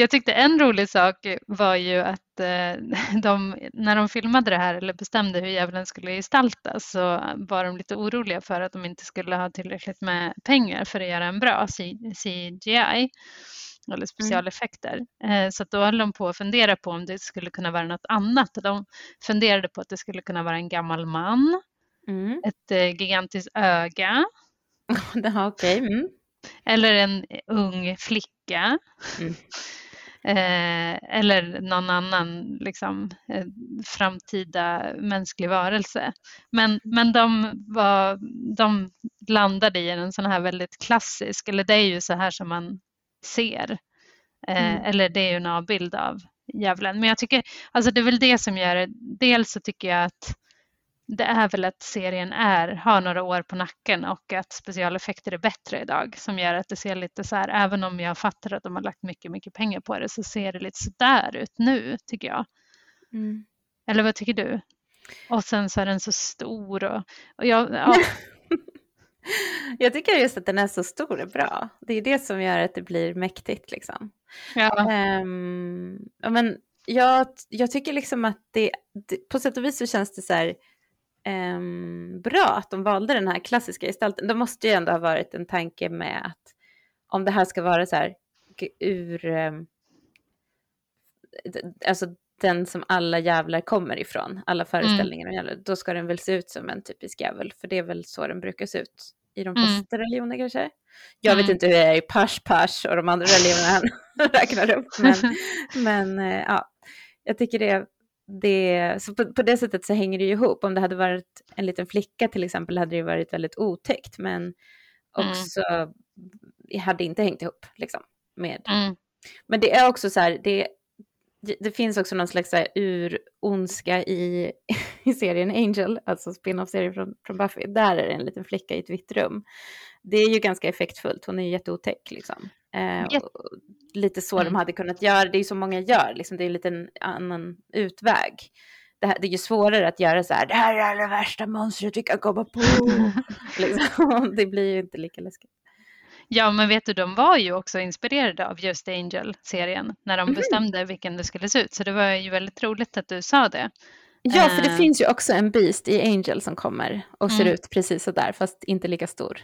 Jag tyckte en rolig sak var ju att eh, *laughs* de, när de filmade det här eller bestämde hur djävulen skulle gestaltas så var de lite oroliga för att de inte skulle ha tillräckligt med pengar för att göra en bra CGI eller specialeffekter. Eh, Så då höll de på att fundera på om det skulle kunna vara något annat. De funderade på att det skulle kunna vara en gammal man,
Mm.
ett eh, gigantiskt öga *laughs*
okej. Mm.
eller en ung flicka.
Mm. *laughs*
Eh, eller någon annan liksom, eh, framtida mänsklig varelse. Men, men de, var, de landade i en sån här väldigt klassisk, eller det är ju så här som man ser. Eh,
Mm.
Eller det är ju en avbild av djävulen. Men jag tycker, alltså det är väl det som gör det. Dels så tycker jag att det är väl att serien är, har några år på nacken och att specialeffekter är bättre idag som gör att det ser lite så här, även om jag fattar att de har lagt mycket, mycket pengar på det så ser det lite sådär ut nu tycker jag.
Mm.
Eller vad tycker du? Och sen så är den så stor och, och jag, ja, *laughs*
Jag tycker just att den är så stor och bra. Det är det som gör att det blir mäktigt liksom.
ja,
ja, men jag, jag tycker liksom att det, det, på sätt och vis så känns det så här ehm, bra att de valde den här klassiska gestalten. Det måste ju ändå ha varit en tanke med att om det här ska vara så här ur, d- alltså den som alla jävlar kommer ifrån, alla föreställningar om jävlar, då ska den väl se ut som en typisk jävel, för det är väl så den brukar se ut i de mm. flesta mm. religioner kanske. Jag vet mm. inte hur det är i Pash Pash och de andra religionerna han *laughs* räknar upp. Men, *laughs* men eh, ja, jag tycker det, det så på, på, det sättet så hänger det ju ihop. Om det hade varit en liten flicka till exempel hade det varit väldigt otäckt. Men mm. också mm. hade inte hängt ihop liksom med. Mm. Men det är också så här, det, det finns också någon slags ur-ondska i, *laughs* i serien Angel, alltså spin-off-serien från, från Buffy. Där är det en liten flicka i ett vitt rum. Det är ju ganska effektfullt, hon är ju jätteotäck liksom. Eh, lite så mm. de hade kunnat göra, det är ju så många gör, liksom, det är en liten annan utväg. Det, här, det är ju svårare att göra så här, det här är det värsta monstret vi kan komma på. *laughs* liksom. Det blir ju inte lika läskigt.
Ja, men vet du, de var ju också inspirerade av just Angel-serien när de mm. bestämde vilken det skulle se ut. Så det var ju väldigt roligt att du sa det.
Ja, för det uh, finns ju också en Beast i Angel som kommer och ser mm. ut precis så där, fast inte lika stor.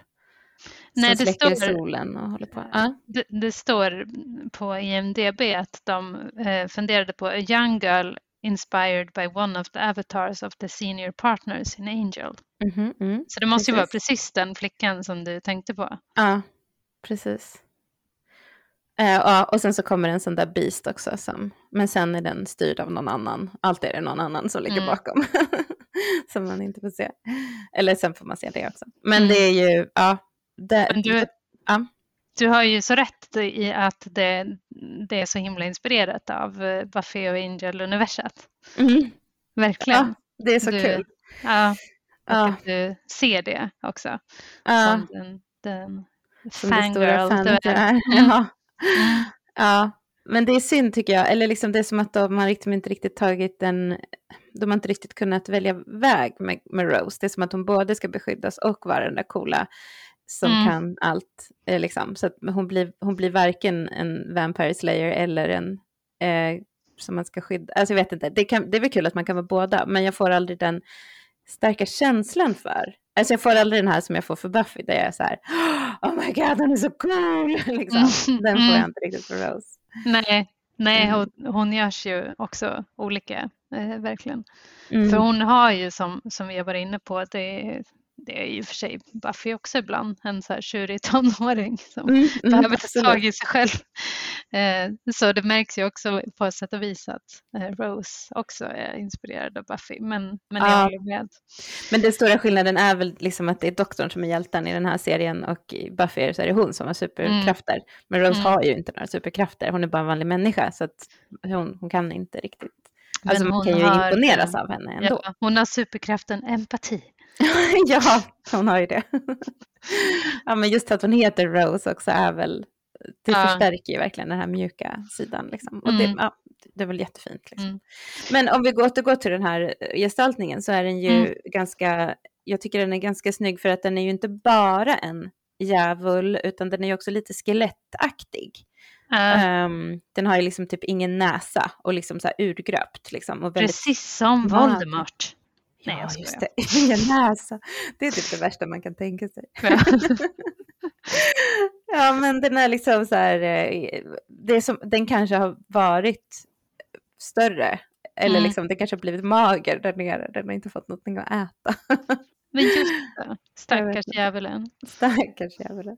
Nej, som det släcker står, solen och håller på.
Ja. Det, det, står på IMDB att de eh, funderade på a young girl inspired by one of the avatars of the senior partners in Angel. Mm -hmm, mm, så det måste precis. ju vara precis den flickan som du tänkte på.
Ja, precis. Uh, ja, och sen så kommer en sån där Beast också, som, men sen är den styrd av någon annan. Alltid är det någon annan som ligger mm. bakom. *laughs* som man inte får se. Eller sen får man se det också. Men mm. det är ju, ja. Det,
du, ja. du har ju så rätt i att det, det är så himla inspirerat av eh, Buffy och Angel-universat. Mm. Verkligen.
Ja, det är så
du,
kul.
Ja, och ja. att du ser det också. Ja. Som den, den
som fangirl du *laughs* är. Ja. ja, men det är synd tycker jag. Eller liksom det är som att de har liksom inte riktigt tagit en... De har inte riktigt kunnat välja väg med, med Rose. Det är som att hon både ska beskyddas och vara den där coola som mm. kan allt. Eh, liksom. Så att hon blir, hon blir varken en Vampire Slayer eller en eh, som man ska skydda. Alltså jag vet inte, det, kan, det är väl kul att man kan vara båda, men jag får aldrig den starka känslan för Alltså jag får aldrig den här som jag får för Buffy, där jag är så här, oh my god, hon är så cool! *laughs* liksom. Mm, den får jag mm. inte riktigt för Rose.
Nej, nej mm. hon, hon görs ju också olika, eh, verkligen. Mm. För hon har ju, som, som vi har varit inne på, det, det är ju för sig Buffy också ibland, en så här tjurig *laughs* tonåring som mm, mm, behöver ta tag i sig själv. Eh, så det märks ju också på sätt och vis att eh, Rose också är inspirerad av Buffy, men, men jag håller med.
Men den stora skillnaden är väl liksom att det är doktorn som är hjälten i den här serien och i Buffy så är det hon som har superkrafter. Mm. Men Rose mm. har ju inte några superkrafter, hon är bara en vanlig människa så att hon, hon kan inte riktigt Alltså man kan ju har, imponeras av henne ändå.
Ja, hon har superkraften empati. *laughs*
ja, hon har ju det. *laughs* ja, men just att hon heter Rose också är väl, det ja. förstärker ju verkligen den här mjuka sidan. Liksom. Och det, mm. ja, det är väl jättefint. Liksom. Mm. Men om vi återgår till den här gestaltningen så är den ju mm. ganska, jag tycker den är ganska snygg för att den är ju inte bara en djävul utan den är ju också lite skelettaktig. Uh. Um, den har ju liksom typ ingen näsa och liksom så här urgröpt. Liksom, och
väldigt... Precis som Voldemort.
Nej, ja, just det. *laughs* Ingen näsa. Det är typ det värsta man kan tänka sig. Ja, *laughs* ja men den är liksom så här, eh, det som, den kanske har varit större. Eller mm. liksom, den kanske har blivit mager där nere. Den har inte fått någonting att äta.
Men just det, *laughs* stackars djävulen.
Stackars djävulen.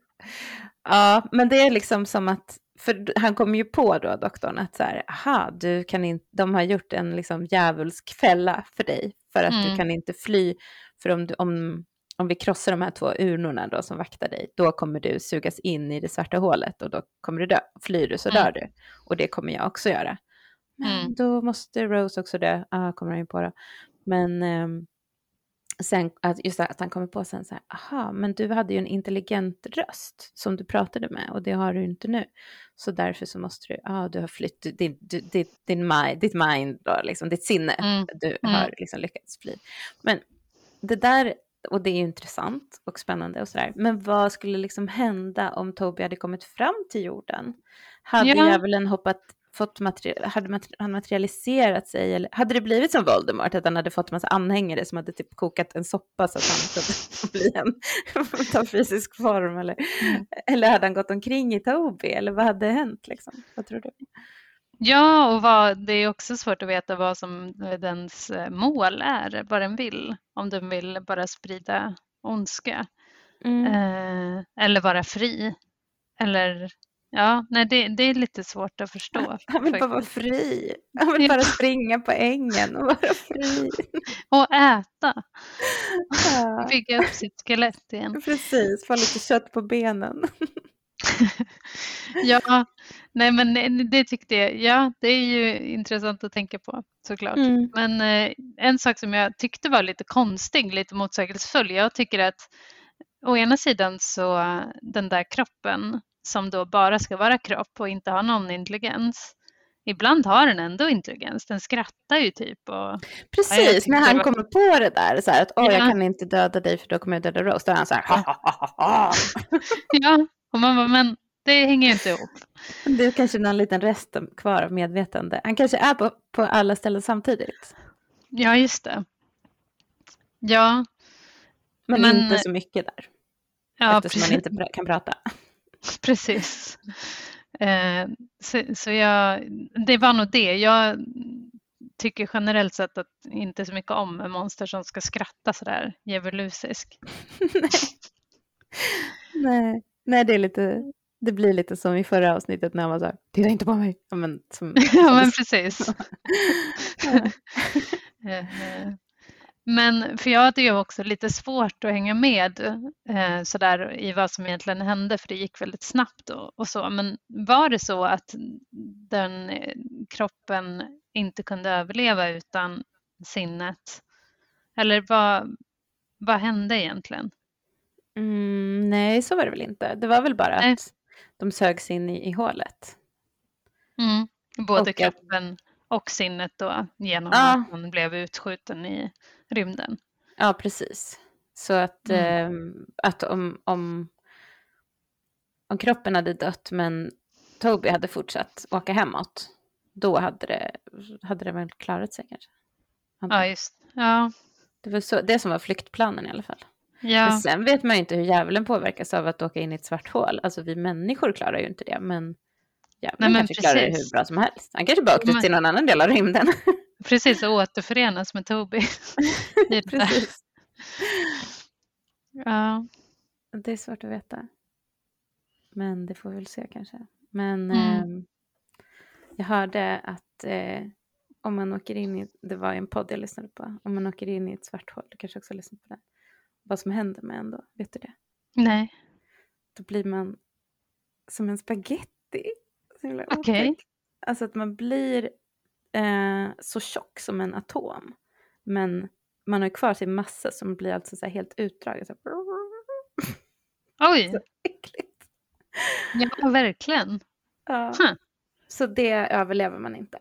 Ja, men det är liksom som att för han kommer ju på då, doktorn, att så här, aha, du kan in, de har gjort en liksom djävulsk fälla för dig, för att mm. du kan inte fly, för om, du, om, om vi krossar de här två urnorna då som vaktar dig, då kommer du sugas in i det svarta hålet och då kommer du dö. Flyr du så mm. dör du. Och det kommer jag också göra. Men mm. då måste Rose också dö, ah, kommer han ju på då. Men um, sen, att just att han kommer på sen så här, aha, men du hade ju en intelligent röst som du pratade med och det har du inte nu. Så därför så måste du, ja, ah, du har flytt, din, din, din mind, ditt mind, då, liksom, ditt sinne, mm. du mm. har liksom lyckats fly. Men det där, och det är ju intressant och spännande och sådär, men vad skulle liksom hända om Toby hade kommit fram till jorden? Hade ja. djävulen hoppat fått materi hade han materialiserat sig? Eller hade det blivit som Voldemort, att han hade fått massa anhängare som hade typ kokat en soppa så att han kunde *laughs* bli en, *laughs* ta fysisk form? Eller, mm. eller hade han gått omkring i Toby? Eller vad hade hänt? Liksom? Vad tror du?
Ja, och vad, det är också svårt att veta vad som dens eh, mål är, vad den vill. Om den vill bara sprida ondska Mm. Eh, eller vara fri. Eller ja, nej det, det är lite svårt att förstå. *laughs*
Han vill bara vara fri. *laughs* Han vill bara springa på ängen och vara *laughs* fri.
och äta. Ja. Bygga upp sitt skelett igen.
Precis, få lite kött på benen.
ja, nej men det tyckte jag, ja det är ju intressant att tänka på såklart. Mm. Men eh, en sak som jag tyckte var lite konstig, lite motsägelsefull, jag tycker att å ena sidan så den där kroppen som då bara ska vara kropp och inte ha någon intelligens. Ibland har den ändå intelligens, den skrattar ju typ. Och,
Precis, när han var... kommer på det där, så här, att ja. jag kan inte döda dig för då kommer jag döda Rose, då är han så här, ha, ha, ha, *laughs*
Ja, och man bara, men det hänger ju inte ihop.
Det är kanske någon liten rest kvar av medvetande. Han kanske är på, på alla ställen samtidigt.
Ja, just det. Ja.
Men, men inte så mycket där. Ja, eftersom precis. man inte kan prata. *laughs*
Precis. Eh, så, så jag, det var nog det. Jag tycker generellt sett att inte så mycket om monster som ska skratta sådär djävulusisk. *laughs*
Nej. Nej. Det är lite, det blir lite som i förra avsnittet när man sa titta inte på mig.
Ja
men,
som, *laughs* ja, men precis. Men för jag hade ju också lite svårt att hänga med eh, sådär i vad som egentligen hände för det gick väldigt snabbt och, och, så. Men var det så att den eh, kroppen inte kunde överleva utan sinnet? Eller vad, vad hände egentligen?
Mm, nej, så var det väl inte. Det var väl bara nej. att de sögs in i, i hålet.
Mm, både och kroppen och sinnet då genom ja. att man blev utskjuten i rymden.
Ja, precis. Så att, mm. eh, att om, om, om kroppen hade dött men Toby hade fortsatt åka hemåt, då hade det, hade det väl klarat sig kanske.
Ja, just ja.
Det var så, det som var flyktplanen i alla fall. Ja. Men sen vet man ju inte hur djävulen påverkas av att åka in i ett svart hål. Alltså vi människor klarar ju inte det, men djävulen kanske precis. klarar det hur bra som helst. Han kanske bara åkte men... till någon annan del av rymden. *laughs*
Precis, och återförenas med Toby. *laughs* precis.
Ja. Det är svårt att veta. Men det får vi väl se kanske. Men mm. eh, jag hörde att eh, om man åker in i, det var en podd jag lyssnade på, om man åker in i ett svart hål, du kanske också har lyssnat på den, vad som händer med en då, vet du det?
Nej.
Då blir man som en spaghetti.
Okej. Okay.
Alltså att man blir eh, så tjock som en atom. Men man har kvar sin massa som blir alltså så helt utdragen. Så *laughs*
Oj!
Så äckligt.
Ja, verkligen.
Ja. Huh. Så det överlever man inte.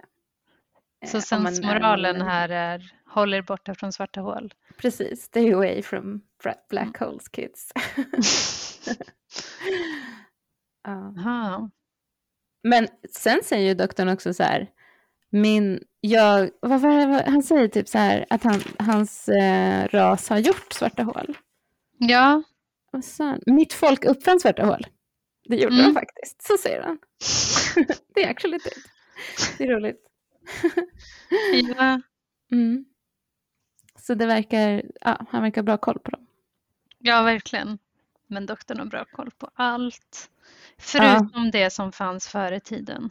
Så eh, sensmoralen här är håll er borta från svarta hål.
Precis, stay away from black mm. holes kids. *laughs* *laughs*
ja.
Men sen säger ju doktorn också så här, min, jag, vad var det, han säger typ så här att han, hans eh, ras har gjort svarta hål.
Ja.
Och så, mitt folk uppfann svarta hål. Det gjorde mm. de faktiskt, så säger han. *laughs* det är actually det. Det är roligt. *laughs*
ja.
Mm. Så det verkar, ja, han verkar bra koll på dem.
Ja, verkligen. Men doktorn har bra koll på allt. Förutom ja. det som fanns före tiden.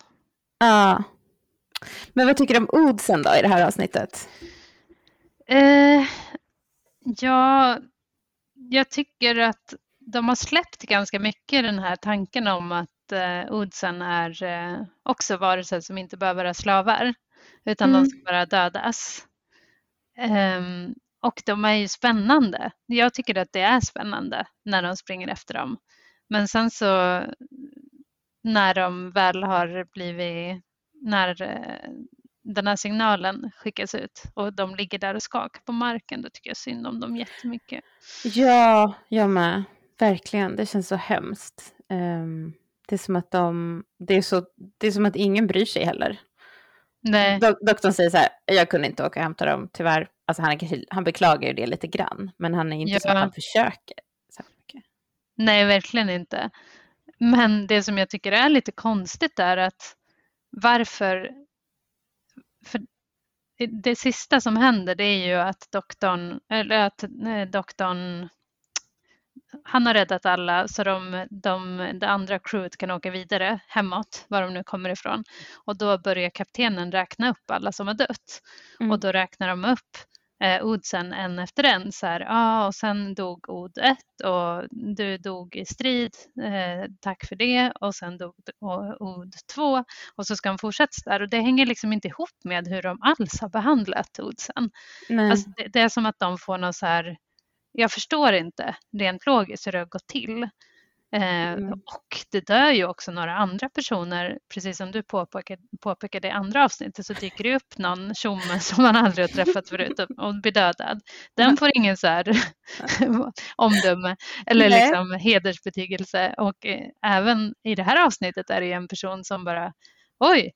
Ja, men vad tycker du om oddsen då i det här avsnittet?
Eh, ja, jag tycker att de har släppt ganska mycket den här tanken om att eh, oddsen är eh, också varelser som inte behöver vara slavar utan mm. de ska bara dödas. Um, och de är ju spännande. Jag tycker att det är spännande när de springer efter dem. Men sen så när de väl har blivit när eh, den här signalen skickas ut och de ligger där och skakar på marken, då tycker jag synd om dem jättemycket.
Ja, jag med. Verkligen, det känns så hemskt. Um, det är som att de, det är, så, det är som att ingen bryr sig heller.
Nej.
Dok doktorn säger så här, jag kunde inte åka och hämta dem, tyvärr. Alltså han, han beklagar ju det lite grann, men han är inte ja. så att han försöker.
Nej, verkligen inte. Men det som jag tycker är lite konstigt är att varför... För det sista som händer det är ju att doktorn, eller att doktorn han har räddat alla så de, de, det andra crewet kan åka vidare hemåt, var de nu kommer ifrån. Och då börjar kaptenen räkna upp alla som har dött. Mm. Och då räknar de upp eh, Odsen en efter en. Så här, ah, och sen dog Od 1 och du dog i strid, eh, tack för det. Och sen dog Od 2 och så ska de fortsätta där. Och det hänger liksom inte ihop med hur de alls har behandlat Odsen. Alltså, det, det, är som att de får någon så här jag förstår inte rent logiskt hur det har gått till. Eh, mm. Och det dör ju också några andra personer, precis som du påpekade, påpekade i andra avsnittet så dyker det upp någon tjomme som man aldrig har träffat förut och blir dödad. Den får ingen så här *laughs* omdöme eller liksom hedersbetygelse och eh, även i det här avsnittet är det en person som bara oj,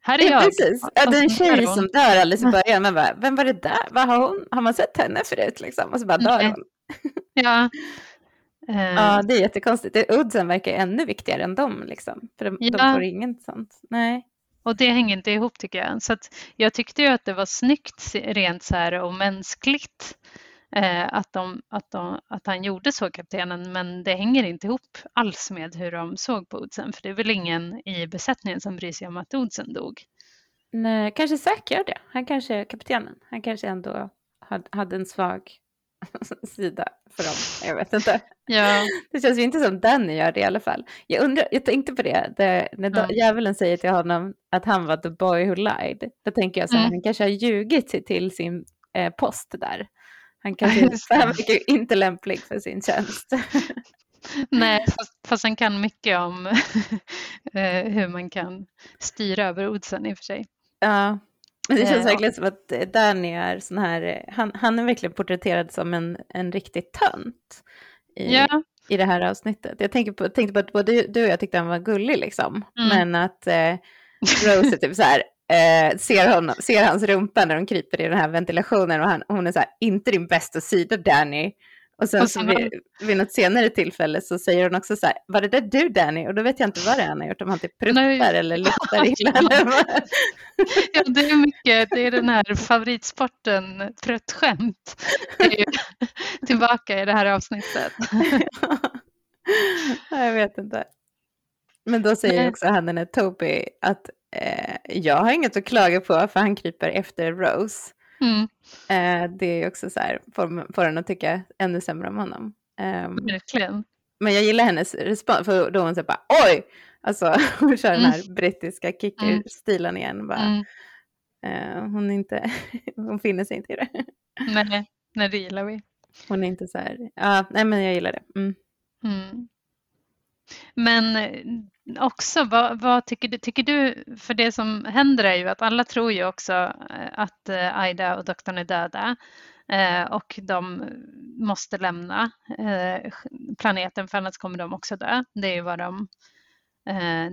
här är jag. Ja,
precis. Ja, det är en tjej som dör alldeles i början. Man bara, vem var det där? Vad har, hon, har man sett henne förut? Liksom? Och så bara dör hon.
Ja.
Ja, det är jättekonstigt. Udsen verkar ännu viktigare än dem. Liksom. För de, ja. de får inget sånt. Nej.
Och det hänger inte ihop tycker jag. Så jag tyckte ju att det var snyggt rent så här och mänskligt eh, att, de, att, de, att han gjorde så, kaptenen, men det hänger inte ihop alls med hur de såg på Odsen, för det är väl ingen i besättningen som bryr sig om att Odsen dog.
Nej, kanske Zack gör det. Han kanske är kaptenen. Han kanske ändå hade en svag *laughs* sida för dem. Jag vet inte.
Ja. *laughs*
Det känns ju inte som Danny gör det i alla fall. Jag, undrar, jag tänkte på det, det när ja. djävulen säger till honom att han var the boy who lied. Då tänker jag så här, mm. han kanske har ljugit sig till sin eh, post där. Han, *laughs* kanske, han verkar inte lämplig för sin tjänst.
Nej, fast, fast han kan mycket om eh, hur man kan styra över oddsen i och för sig.
Ja, men det känns ja. verkligen som att eh, Danny är sån här, han, han är verkligen porträtterad som en, en riktig tönt i, ja. i det här avsnittet. Jag tänker på, tänkte på att både du och jag tyckte han var gullig liksom, mm. men att eh, Rose är typ så här, eh, ser, honom, ser hans rumpa när de kryper i den här ventilationen och han, hon är så här, inte din bästa sida Danny. Och sen och så vid, vid något senare tillfälle så säger hon också så här, var det där du Danny? Och då vet jag inte vad det är han har gjort, om han typ pruttar eller luktar illa.
Ja, det är mycket, det är den här favoritsporten pruttskämt. *laughs* tillbaka i det här avsnittet. *laughs*
ja, jag vet inte. Men då säger också han den här Toby att eh, jag har inget att klaga på för han kryper efter Rose. Mm. Eh, det är också så här, får, får en att tycka ännu sämre om honom.
Eh, Verkligen.
Men jag gillar hennes respons, för då hon säger bara oj! Alltså *laughs* hon kör mm. den här brittiska kicker-stilen igen. Bara, mm. eh, hon, inte, *laughs* hon finner sig inte i det.
Nej, nej, det gillar vi.
Hon är inte så här, ja, nej men jag gillar det. Mm.
Men också, vad, vad, tycker, du, tycker du, för det som händer är ju att alla tror ju också eh, att eh, Aida och doktorn är döda eh, och de måste lämna planeten för annars kommer de också dö. Det är ju vad de,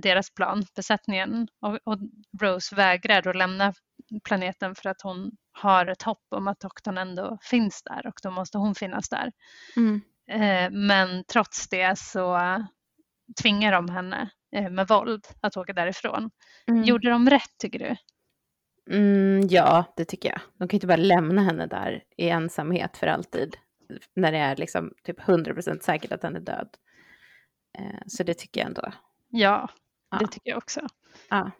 deras plan, besättningen. Och, och Rose vägrar att lämna planeten för att hon har ett hopp om att doktorn ändå finns där och då måste hon finnas där. Mm. Men trots det så tvingar de henne Eh, med våld att åka därifrån. Mm. Gjorde de rätt tycker du?
Mm, ja, det tycker jag. De kan inte bara lämna henne där i ensamhet för alltid. När det är liksom typ 100% säkert att han är död. Eh, så det tycker jag ändå.
Ja, ja. det tycker jag också.
Ja.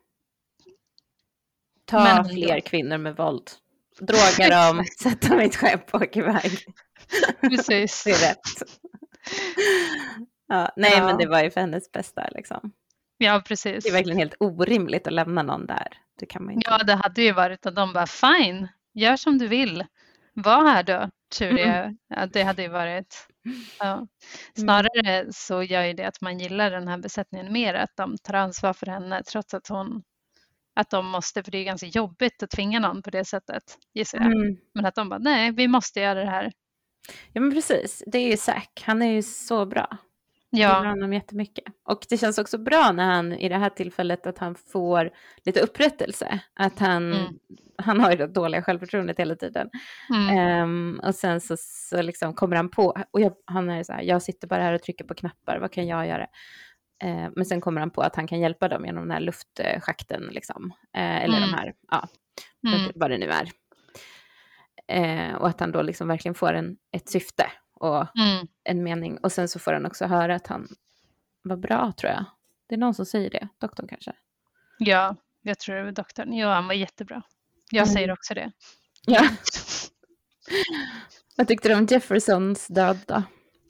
Ta Men, fler kvinnor med våld. Droga *laughs* dem, sätta ett skepp och åka iväg.
Precis. *laughs*
det är rätt. Ja, nej, ja. men det var ju för hennes bästa liksom.
Ja, precis.
Det är verkligen helt orimligt att lämna någon där. Det kan man inte.
Ja, det hade ju varit att de bara fine, gör som du vill. Var här då, Turia. Mm. Ja, det hade ju varit. Ja. Mm. Snarare så gör ju det att man gillar den här besättningen mer, att de tar ansvar för henne trots att hon att de måste, för det är ganska jobbigt att tvinga någon på det sättet, gissar jag. Mm. Men att de bara, nej, vi måste göra det här.
Ja, men precis. Det är ju Zack. Han är ju så bra. Ja. Jag honom jättemycket. Och det känns också bra när han i det här tillfället att han får lite upprättelse. Att han, mm. han har ju det dåliga självförtroendet hela tiden. Mm. Um, och sen så, så liksom kommer han på, och jag, han är så här, jag sitter bara här och trycker på knappar, vad kan jag göra? Uh, men sen kommer han på att han kan hjälpa dem genom den här luftschakten, liksom. Uh, eller mm. de här, ja, mm. vad det nu är. Uh, och att han då liksom verkligen får en, ett syfte och
Mm.
en mening. Och sen så får han också höra att han var bra tror jag. Det är någon som säger det, doktorn kanske.
Ja, jag tror det var doktorn. Ja, han var jättebra. Jag
Mm.
säger också det.
Ja. *laughs* Vad tyckte du om Jeffersons död då?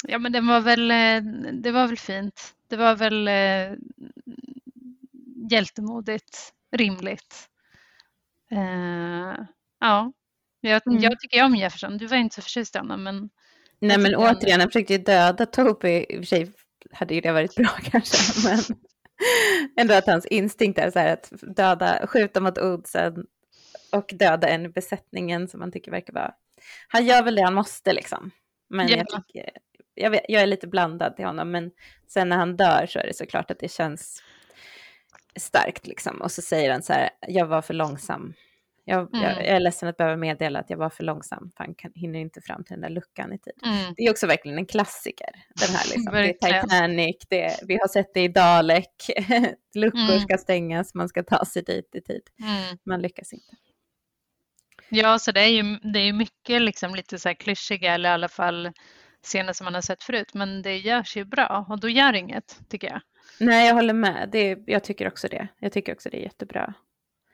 Ja, men den var väl, eh, det var väl fint. Det var väl eh, hjältemodigt, rimligt. Eh, ja, jag,
Mm.
jag tycker om Jefferson. Du var inte så förtjust i honom, men
Nej
Jag
men återigen, han försökte ju döda Toby. I och för sig hade ju det varit bra *laughs* kanske. Men ändå att hans instinkt är så här att döda, skjuta mot oddsen och döda en i besättningen som man tycker verkar vara... Han gör väl det han måste liksom. Men jag,
Ja.
tycker, jag, vet, jag är lite blandad till honom. Men sen när han dör så är det såklart att det känns starkt liksom. Och så säger han så här, jag var för långsam. Jag,
Mm.
jag är ledsen att behöva meddela att jag var för långsam. Han kan, hinner inte fram till den där luckan i tid.
mm,
Det är också verkligen en klassiker. Den här liksom. Det är. Titanic, det är, vi har sett det i Dalek. *laughs* Luckor
Mm.
ska stängas, man ska ta sig dit i tid.
mm.
Man lyckas inte.
Ja, så det är ju, det är ju mycket liksom lite så här klyschiga eller i alla fall scener som man har sett förut. Men det görs ju bra och då gör inget, tycker jag.
Nej, jag håller med. Det jag tycker också det. Jag tycker också det är jättebra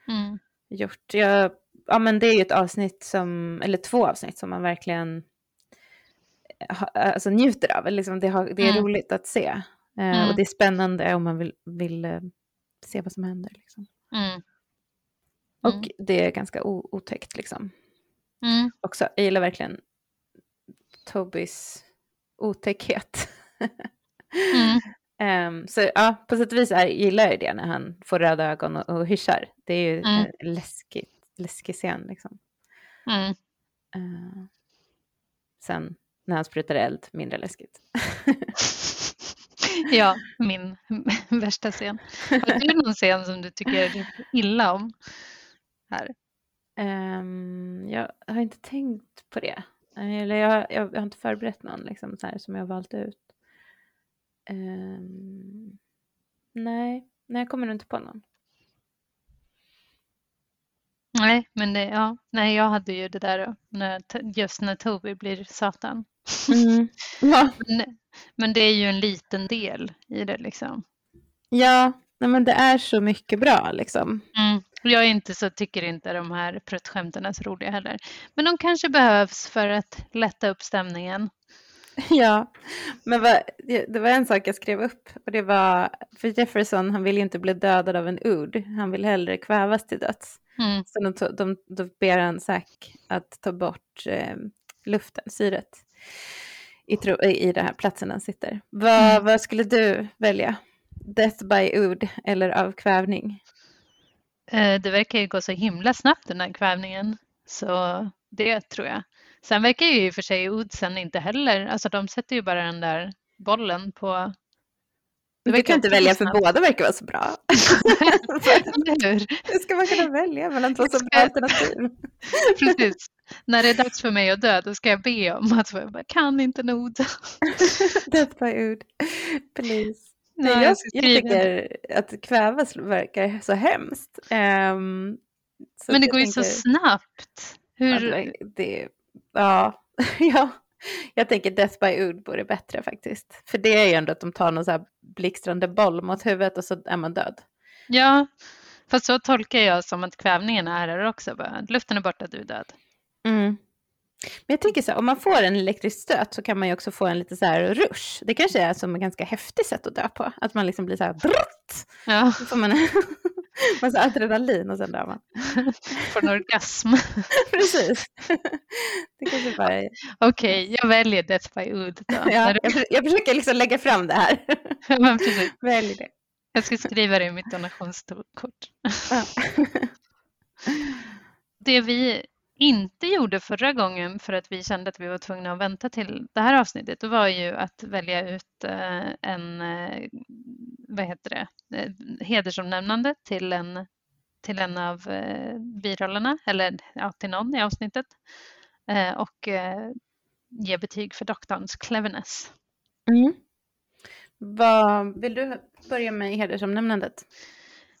Mm.
Gjort. Jag, ja, men det är ju ett avsnitt som, eller två avsnitt som man verkligen ha, alltså, njuter av. Liksom det, har, det är
Mm.
roligt att se. Eh,
Mm.
Och det är spännande om man vill, vill eh, se vad som händer. Liksom.
Mm.
Och
Mm.
det är ganska o, otäckt liksom.
Mm.
också. Jag gillar verkligen Tobys otäckhet. *laughs*
Mm.
Ehm, så ja, på sätt och vis är, gillar jag det när han får röda ögon och, och hyschar. Det är ju
Mm.
en läskig, läskig scen liksom.
Mm.
Ehm, sen när han sprutar eld, mindre läskigt. *laughs*
Ja, min *laughs* värsta scen. Har du *laughs* någon scen som du tycker illa om? Här.
Ehm, jag har inte tänkt på det. Eller jag, jag, jag har inte förberett någon liksom, här, som jag har valt ut. Ehm, nej, nej, jag kommer nog inte på någon.
Nej, men det, ja, nej, jag hade ju det där då, när, just när Toby blir Satan.
Mm. *laughs* Ja,
Men, men det är ju en liten del i det liksom.
ja nej, men det är så mycket bra liksom.
Mm. Jag är inte så, tycker inte de här pruttskämten är så roliga heller. Men de kanske behövs för att lätta upp stämningen. *laughs*
Ja, men vad, det det var en sak jag skrev upp och det var för Jefferson, han vill ju inte bli dödad av en ord, han vill hellre kvävas till döds.
Mm.
Så de, to- de, då ber han Zack att ta bort eh, luften, syret, i, tro, i den här platsen han sitter. Vad,
Mm.
vad skulle du välja? Death by ord eller av kvävning?
Eh, Det verkar ju gå så himla snabbt den här kvävningen. Så det tror jag. Sen verkar ju i och för sig Oddsen inte heller, alltså de sätter ju bara den där bollen på...
Du kan inte välja för
snabbt.
båda verkar vara så bra. *laughs*
Hur?
Ska man kunna välja mellan två så bra alternativ? *laughs*
Precis. När det är dags för mig att dö, då ska jag be om att jag bara, kan inte nog.
Death *laughs* by ord, please. Nej,
Ja,
jag, jag tycker att kvävas verkar så hemskt. Ehm, så
Men det går ju så
tänker-
snabbt.
Ja,
Hur...
det, det, ja, *laughs* ja, jag tänker Death by Ood vore bättre faktiskt. För det är ju ändå att de tar någon så här blixtrande boll mot huvudet och så är man död.
Ja, fast så tolkar jag som att kvävningen är här också. Bara, luften är borta, du är död.
Mm. Men jag tänker så här, om man får en elektrisk stöt så kan man ju också få en lite så här rush. Det kanske är som ett ganska häftigt sätt att dö på. Att man liksom blir så här, brrrt,
Ja,
så får man *laughs* *laughs* massa adrenalin och sen dör man.
får en orgasm. *laughs*
Precis. Det kanske bara är...
Okej, jag väljer Death by Ood då.
Ja, jag, för- jag försöker liksom lägga fram det här.
Men precis. *laughs*
Välj det.
Jag ska skriva det i mitt donationskort.
Ja.
Det vi inte gjorde förra gången för att vi kände att vi var tvungna att vänta till det här avsnittet, det var ju att välja ut eh, en, eh, vad heter det, eh, hedersomnämnande till en, till en av birollerna, eller ja, till någon i avsnittet. Och ge betyg för doktorns cleverness.
Mm. Vad, vill du börja med hedersomnämnandet?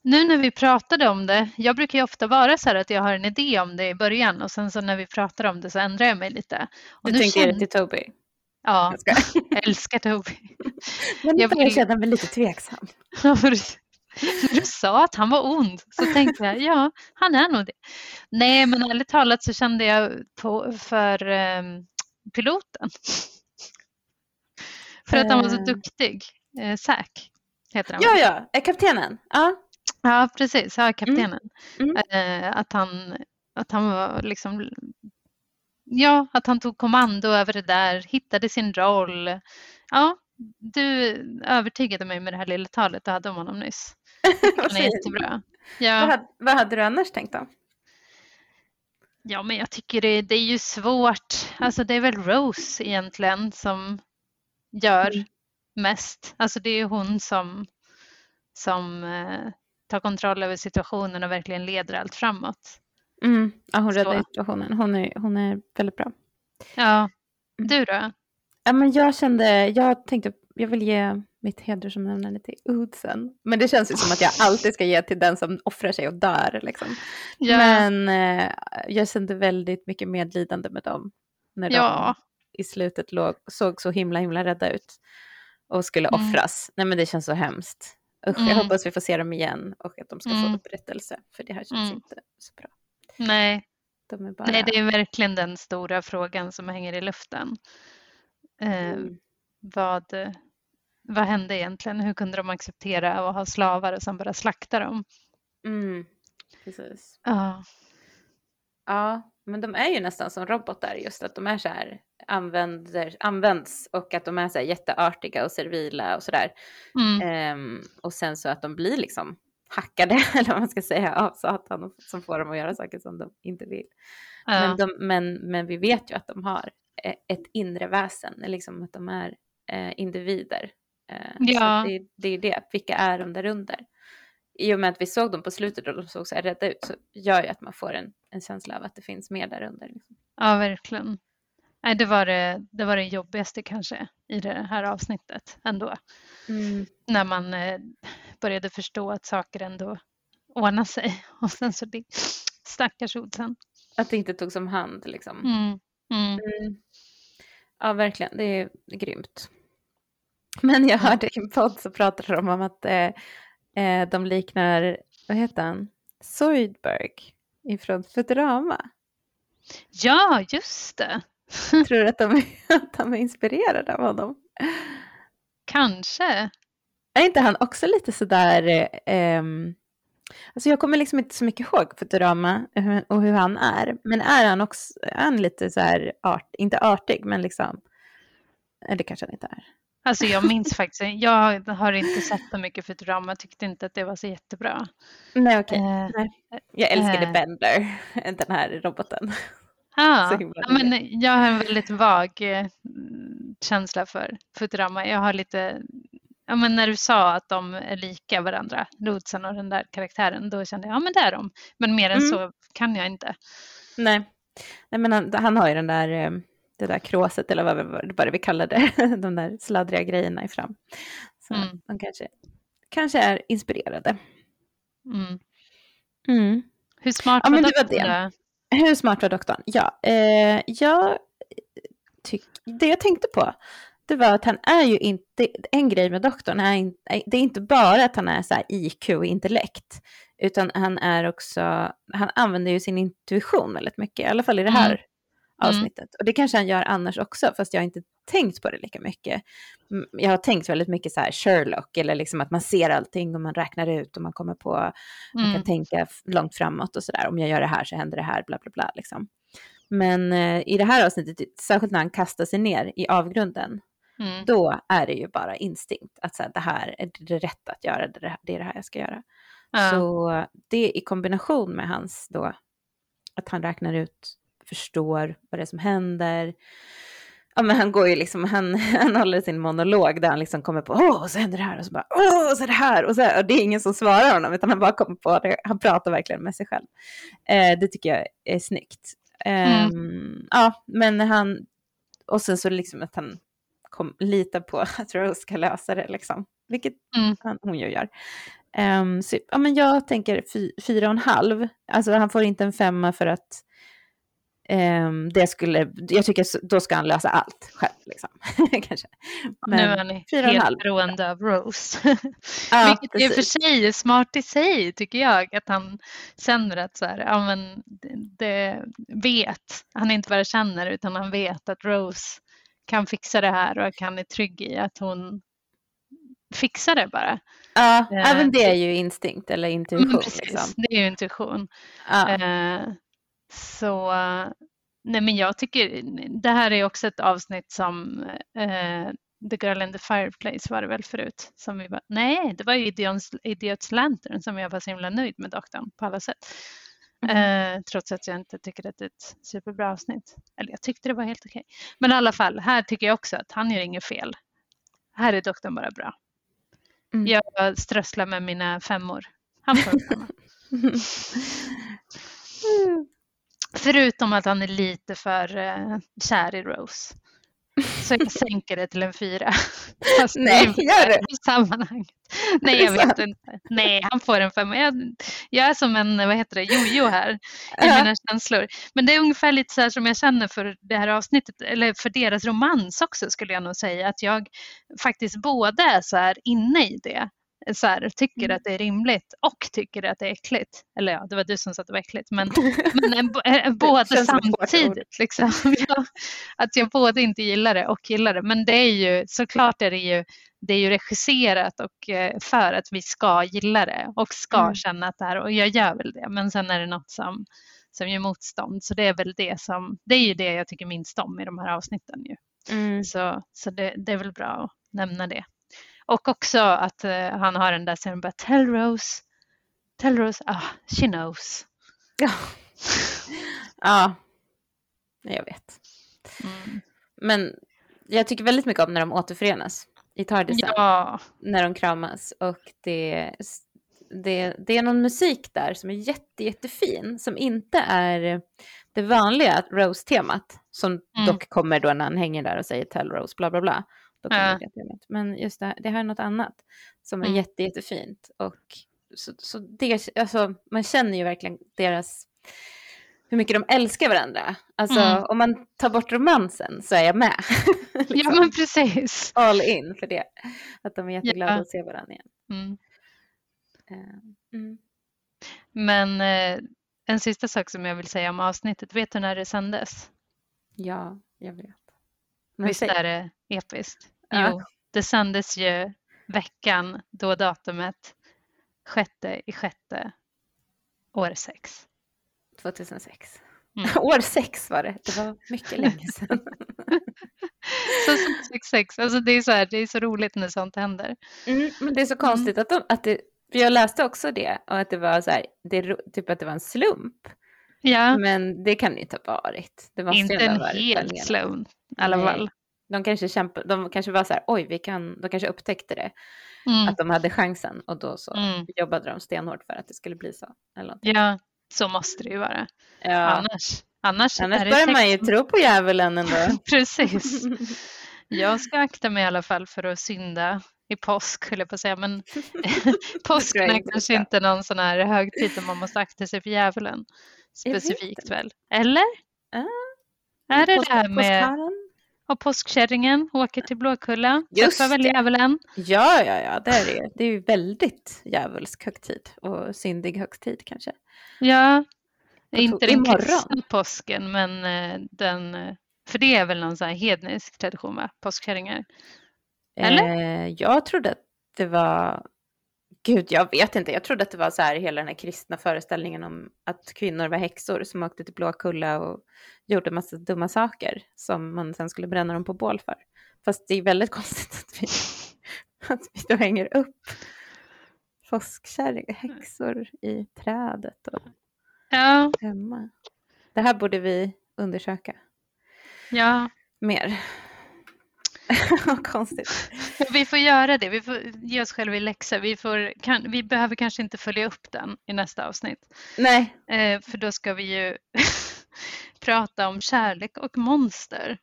Nu när vi pratade om det, jag brukar ju ofta vara så här att jag har en idé om det i början och sen så när vi pratar om det så ändrar jag mig lite. Och
Du
nu
det
kände-
till Toby?
Ja, jag *laughs* älskar Toby. *laughs*
Men
Jag
vill- känna mig lite tveksam. *laughs*
När du sa att han var ond så tänkte jag, ja, han är nog det. Nej, men ärligt talat så kände jag på, för ehm, piloten. För att han var så
Eh.
duktig. Eh, Zack heter han.
Ja, ja, eh, kaptenen. Ja.
Ja, precis. Ja, kaptenen.
Mm.
Eh, att, han, att han var liksom... Ja, att han tog kommando över det där, hittade sin roll. Ja, du övertygade mig med det här lilla talet du hade om honom nyss. *laughs* Han är jättebra.
Vad,
Ja,
hade, vad hade du annars tänkt då?
ja, men jag tycker det, det är ju svårt. Alltså det är väl Rose egentligen som gör
Mm.
mest. Alltså det är hon som, som eh, tar kontroll över situationen och verkligen leder allt framåt.
Mm. Ja, hon
Så.
ju situationen. Hon är, hon är väldigt bra.
Ja,
Mm.
du då?
Ja, men jag kände, jag tänkte, jag vill ge mitt hedersomnämnande till Oddsen. Men det känns ju som att jag alltid ska ge till den som offrar sig och dör. Liksom.
Ja,
Men eh, jag kände väldigt mycket medlidande med dem. När
ja,
de i slutet låg, såg så himla himla rädda ut. Och skulle
Mm.
offras. Nej men det känns så hemskt. Usch, Jag
Mm.
hoppas vi får se dem igen och att de ska
Mm.
få upprättelse. För det här känns
Mm.
inte så bra.
nej.
De bara...
nej, det är verkligen den stora frågan som hänger i luften. Eh,
Mm.
vad, vad hände egentligen? Hur kunde de acceptera att ha slavar och sen bara slakta dem?
Mm. Precis.
Ja,
Ja, men de är ju nästan som robotar, just att de är så här, använder, används och att de är så här jätteartiga och servila och sådär.
mm,
Ehm, och sen så att de blir liksom hackade, *laughs* eller vad man ska säga, av Satan som får dem att göra saker som de inte vill.
ja,
Men, de, men, men vi vet ju att de har eh, ett inre väsen, liksom att de är eh, individer. Eh,
Ja.
Så det, det är det, vilka är de där under? I och med att vi såg dem på slutet och de såg så här rädda ut så gör ju att man får en, en känsla av att det finns mer där under. Liksom.
ja, verkligen. Nej, det, var det, det var det jobbigaste kanske i det här avsnittet ändå. När man eh, började förstå att saker ändå ordnar sig. *laughs* Och sen så det, stackars Oddsen.
Att det inte togs om hand liksom.
Mm, mm.
Mm. Ja, verkligen. Det är grymt. Men jag hörde i en podd så pratade de om att eh, eh, de liknar, vad heter han, Zoidberg ifrån Futurama.
Ja, just det. *laughs*
Tror du att de, att de är inspirerade av honom?
Kanske.
Är inte han också lite sådär, eh, alltså jag kommer liksom inte så mycket ihåg Futurama och hur han är, men är han också, är han lite så här, art, inte artig, men liksom, eller kanske han inte är.
Alltså jag minns *laughs* faktiskt, jag har inte sett så mycket Futurama, tyckte inte att det var så jättebra.
Nej, okej.
Eh,
Jag älskade
eh.
Bender, *laughs* den här roboten.
Ja, *laughs* ja, men jag har en väldigt vag eh, känsla för Futurama. Jag har lite, ja men när du sa att de är lika varandra, Lodsen och den där karaktären, då kände jag, ja men det är de. Men mer än
Mm.
så kan jag inte.
Nej, Nej men han, han har ju den där, eh, det där kråset eller vad, vad, vad vi kallar det, *laughs* de där sladdriga grejerna i fram. Så
Mm.
de kanske, kanske är inspirerade.
Mm.
Mm.
Hur smart
Ja,
var
men det var det. Hur smart var doktorn? Ja, eh, jag tyck, det jag tänkte på, det var att han är ju inte, en grej med doktorn är, in, det är inte bara att han är så IQ och intellekt, utan han är också, han använder ju sin intuition väldigt mycket, i alla fall i det här
Mm.
avsnittet. Och det kanske han gör annars också, fast jag inte tänkt på det lika mycket. Mm, Jag har tänkt väldigt mycket så här Sherlock, eller liksom att man ser allting och man räknar ut och man kommer på man kan
Mm.
tänka långt framåt och sådär. Om jag gör det här så händer det här, bla bla bla. Liksom. Men eh, i det här avsnittet, särskilt när han kastar sig ner i avgrunden,
Mm.
då är det ju bara instinkt. Att så här, det här är det rätt att göra, det, här- det är det här jag ska göra.
Ja.
Så det i kombination med hans då, att han räknar ut, förstår vad det är som händer. Ja men han går ju liksom, han, *laughs* han håller sin monolog där han liksom kommer på, åh, så händer det här och så bara, åh, så är det här och så här. Och det är ingen som svarar honom, utan han bara kommer på det, han pratar verkligen med sig själv. Eh, det tycker jag är snyggt. Ehm, Ja, men han, och sen så liksom att han kom, litar på att Rose ska lösa det liksom, vilket
Mm.
han, hon ju gör. Um, så, ja, men jag tänker fy, fyra och en halv. Alltså han får inte en femma för att det skulle, jag tycker då ska han lösa allt själv. Liksom. *laughs* Kanske.
Men nu är han helt beroende av Rose. ja, *laughs* Vilket i och för sig är smart i sig tycker jag. Att han känner att så här, ja, men det vet, han inte bara känner utan han vet att Rose kan fixa det här och han är trygg i att hon fixar det bara.
Ja, även det är ju instinkt eller intuition. Mm,
precis, liksom. det är ju intuition. Uh. Uh, så nej men jag tycker det här är också ett avsnitt som eh, The Girl in the Fireplace var det väl förut. Som vi bara, nej, det var ju Idiots, Idiots Lantern som jag var så himla nöjd med doktorn på alla sätt. Mm. Eh, trots att jag inte tycker att det är ett superbra avsnitt. Eller jag tyckte det var helt okej. Men i alla fall, här tycker jag också att han gör inget fel. Här är doktorn bara bra. Mm. Jag strösslar med mina femmor. Han får femma. *laughs* *laughs* Förutom att han är lite för uh, kär i Rose. Så jag sänker det till en fyra. *laughs*
Nej, gör det?
I sammanhanget. Nej, jag vet inte. Nej, han får en femma. Jag, jag är som en, vad heter det, jojo här i ja. mina känslor. Men det är ungefär lite så här som jag känner för det här avsnittet, eller för deras romans också skulle jag nog säga. Att jag faktiskt både är så här inne i det så här, tycker mm. att det är rimligt och tycker att det är äckligt. Eller ja, det var du som sa att det var äckligt, men, *laughs* men båda samtidigt. Liksom. *laughs* Att jag både inte gillar det och gillar det. Men det är ju såklart är det ju, det är ju regisserat och eh, för att vi ska gilla det och ska mm. känna att det här, och jag gör väl det, men sen är det något som, som gör motstånd. Så det är väl det som, det är ju det jag tycker minst om i de här avsnitten ju. Mm. Så, så det, det är väl bra att nämna det. Och också att uh, han har den där scenen bara Tell Rose, Tell Rose, ah, she knows.
Ja, *laughs* ja. jag vet. Mm. Men jag tycker väldigt mycket om när de återförenas i Tardisen. Ja. När de kramas och det, det, det är någon musik där som är jätte, jättefin som inte är det vanliga Rose-temat som mm. dock kommer då när han hänger där och säger Tell Rose bla bla bla. Då ja. Men just det här, det här är något annat som är mm. jätte, jättefint. Och så, så det, alltså, man känner ju verkligen deras, hur mycket de älskar varandra. Alltså mm. om man tar bort romansen så är jag med. *laughs*
liksom. Ja men precis.
All in för det. Att de är jätteglada ja. att se varandra igen.
Mm. Uh, men uh, en sista sak som jag vill säga om avsnittet, vet du när det sändes?
Ja, jag vet.
Visst är det episkt? Ja. Jo, det sändes ju veckan då datumet sjätte i sjätte år sex.
2006. Mm. *laughs* År sex var det, det var mycket länge *laughs* sedan.
så 666, alltså det är så här, det är så roligt när sånt händer.
Mm, men det är så konstigt mm. att, de, att det, jag läste också det och att det var så här, det, typ att det var en slump.
Ja.
Men det kan det inte ha varit. Det
måste inte en helt slump i alla fall.
De kanske, kämpa, de kanske var så här, oj, vi kan, de kanske upptäckte det, mm. att de hade chansen och då så mm. jobbade de stenhårt för att det skulle bli så. Eller
ja, så måste det ju vara. Ja. Annars, annars,
annars börjar man ju tro på djävulen ändå. *laughs*
Precis. *laughs* Jag ska akta mig i alla fall för att synda i påsk, höll jag på att säga, men *laughs* påsk är kanske inte någon sån här högtid där man måste akta sig för djävulen specifikt väl? Eller? Uh, är det det här med och påskkärringen åker till Blåkulla. Just träffar väl djävulen?
Ja, ja, ja, det är det Det är ju väldigt djävulsk högtid och syndig högtid kanske.
Ja, inte den kristna påsken, men eh, den, eh, för det är väl någon sån här hednisk tradition, va? Påskkärringar? Eller?
Eh, jag trodde att det var Gud, jag vet inte. Jag trodde att det var så här hela den här kristna föreställningen om att kvinnor var häxor som åkte till Blåkulla och gjorde massa dumma saker som man sen skulle bränna dem på bål för. Fast det är väldigt *laughs* konstigt att vi, att vi då hänger upp påskkärringar, häxor i trädet och
ja.
hemma. Det här borde vi undersöka.
Ja.
Mer. *laughs* Konstigt.
Vi får göra det, vi får ge oss själva i läxa. Vi, får, kan, vi behöver kanske inte följa upp den i nästa avsnitt.
Nej.
Eh, för då ska vi ju *laughs* prata om kärlek och monster.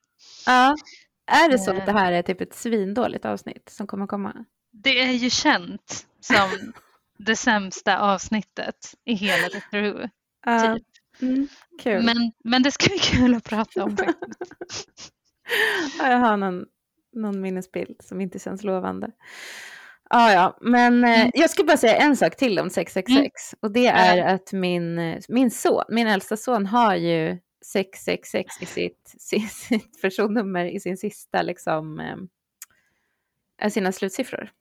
Ja, är det så att det här är typ ett svindåligt avsnitt som kommer komma?
Det är ju känt som *laughs* det sämsta avsnittet i hela Who.
Ja. Typ. Mm.
Men, men det ska bli kul att prata om faktiskt.
jag har någon, någon minnesbild som inte känns lovande. Ja, ja, men eh,
Mm.
jag ska bara säga en sak till om 666
Mm.
och det är att min, eh, min son, min äldsta son har ju 666 i sitt, *laughs* sitt, personnummer i sin sista liksom, eh, sina slutsiffror.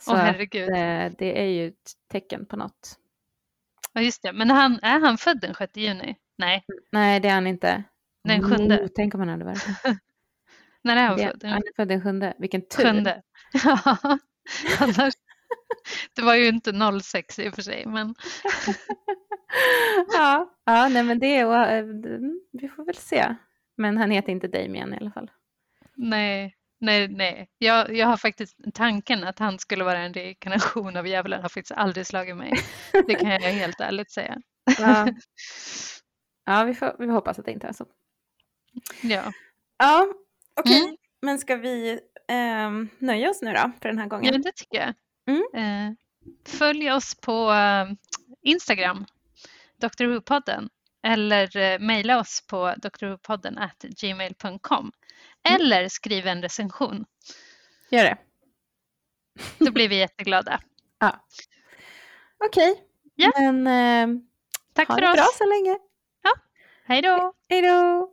Så
Åh
att, eh, det är ju ett tecken på något.
Ja, just det. Men han, är han född den 6 juni? Nej,
Nej, det är han inte.
Den sjunde.
Oh, tänk om han hade varit. *laughs*
när är han född?
Han är född den sjunde. Vilken tur.
Sjunde. *laughs* Ja, *laughs* annars. Det var ju inte 06 i och för sig, men
ja, ja, nej men det är, eh, mm, vi får väl se. Men han heter inte Damien i alla fall.
nej, nej, nej. Jag, jag har faktiskt tanken att han skulle vara en reinkarnation av djävulen har faktiskt aldrig slagit mig. Det kan jag helt ärligt säga. *laughs*
Ja, ja vi, får, vi hoppas att det inte är så.
Ja,
Ja, okej.
Mm.
Men ska vi ehm, nöja oss nu då för den här gången?
ja det tycker jag.
Mm.
Eh, följ oss på eh, Instagram, Dr. Who-podden, eller eh, mejla oss på drwhopodden gmail.com.
Mm.
Eller skriv en recension.
Gör det. *laughs*
Då blir vi jätteglada.
Okej.
Ja.
Men ehm,
Tack
ha
för
det
oss.
bra så länge.
Hej då!
Hej då!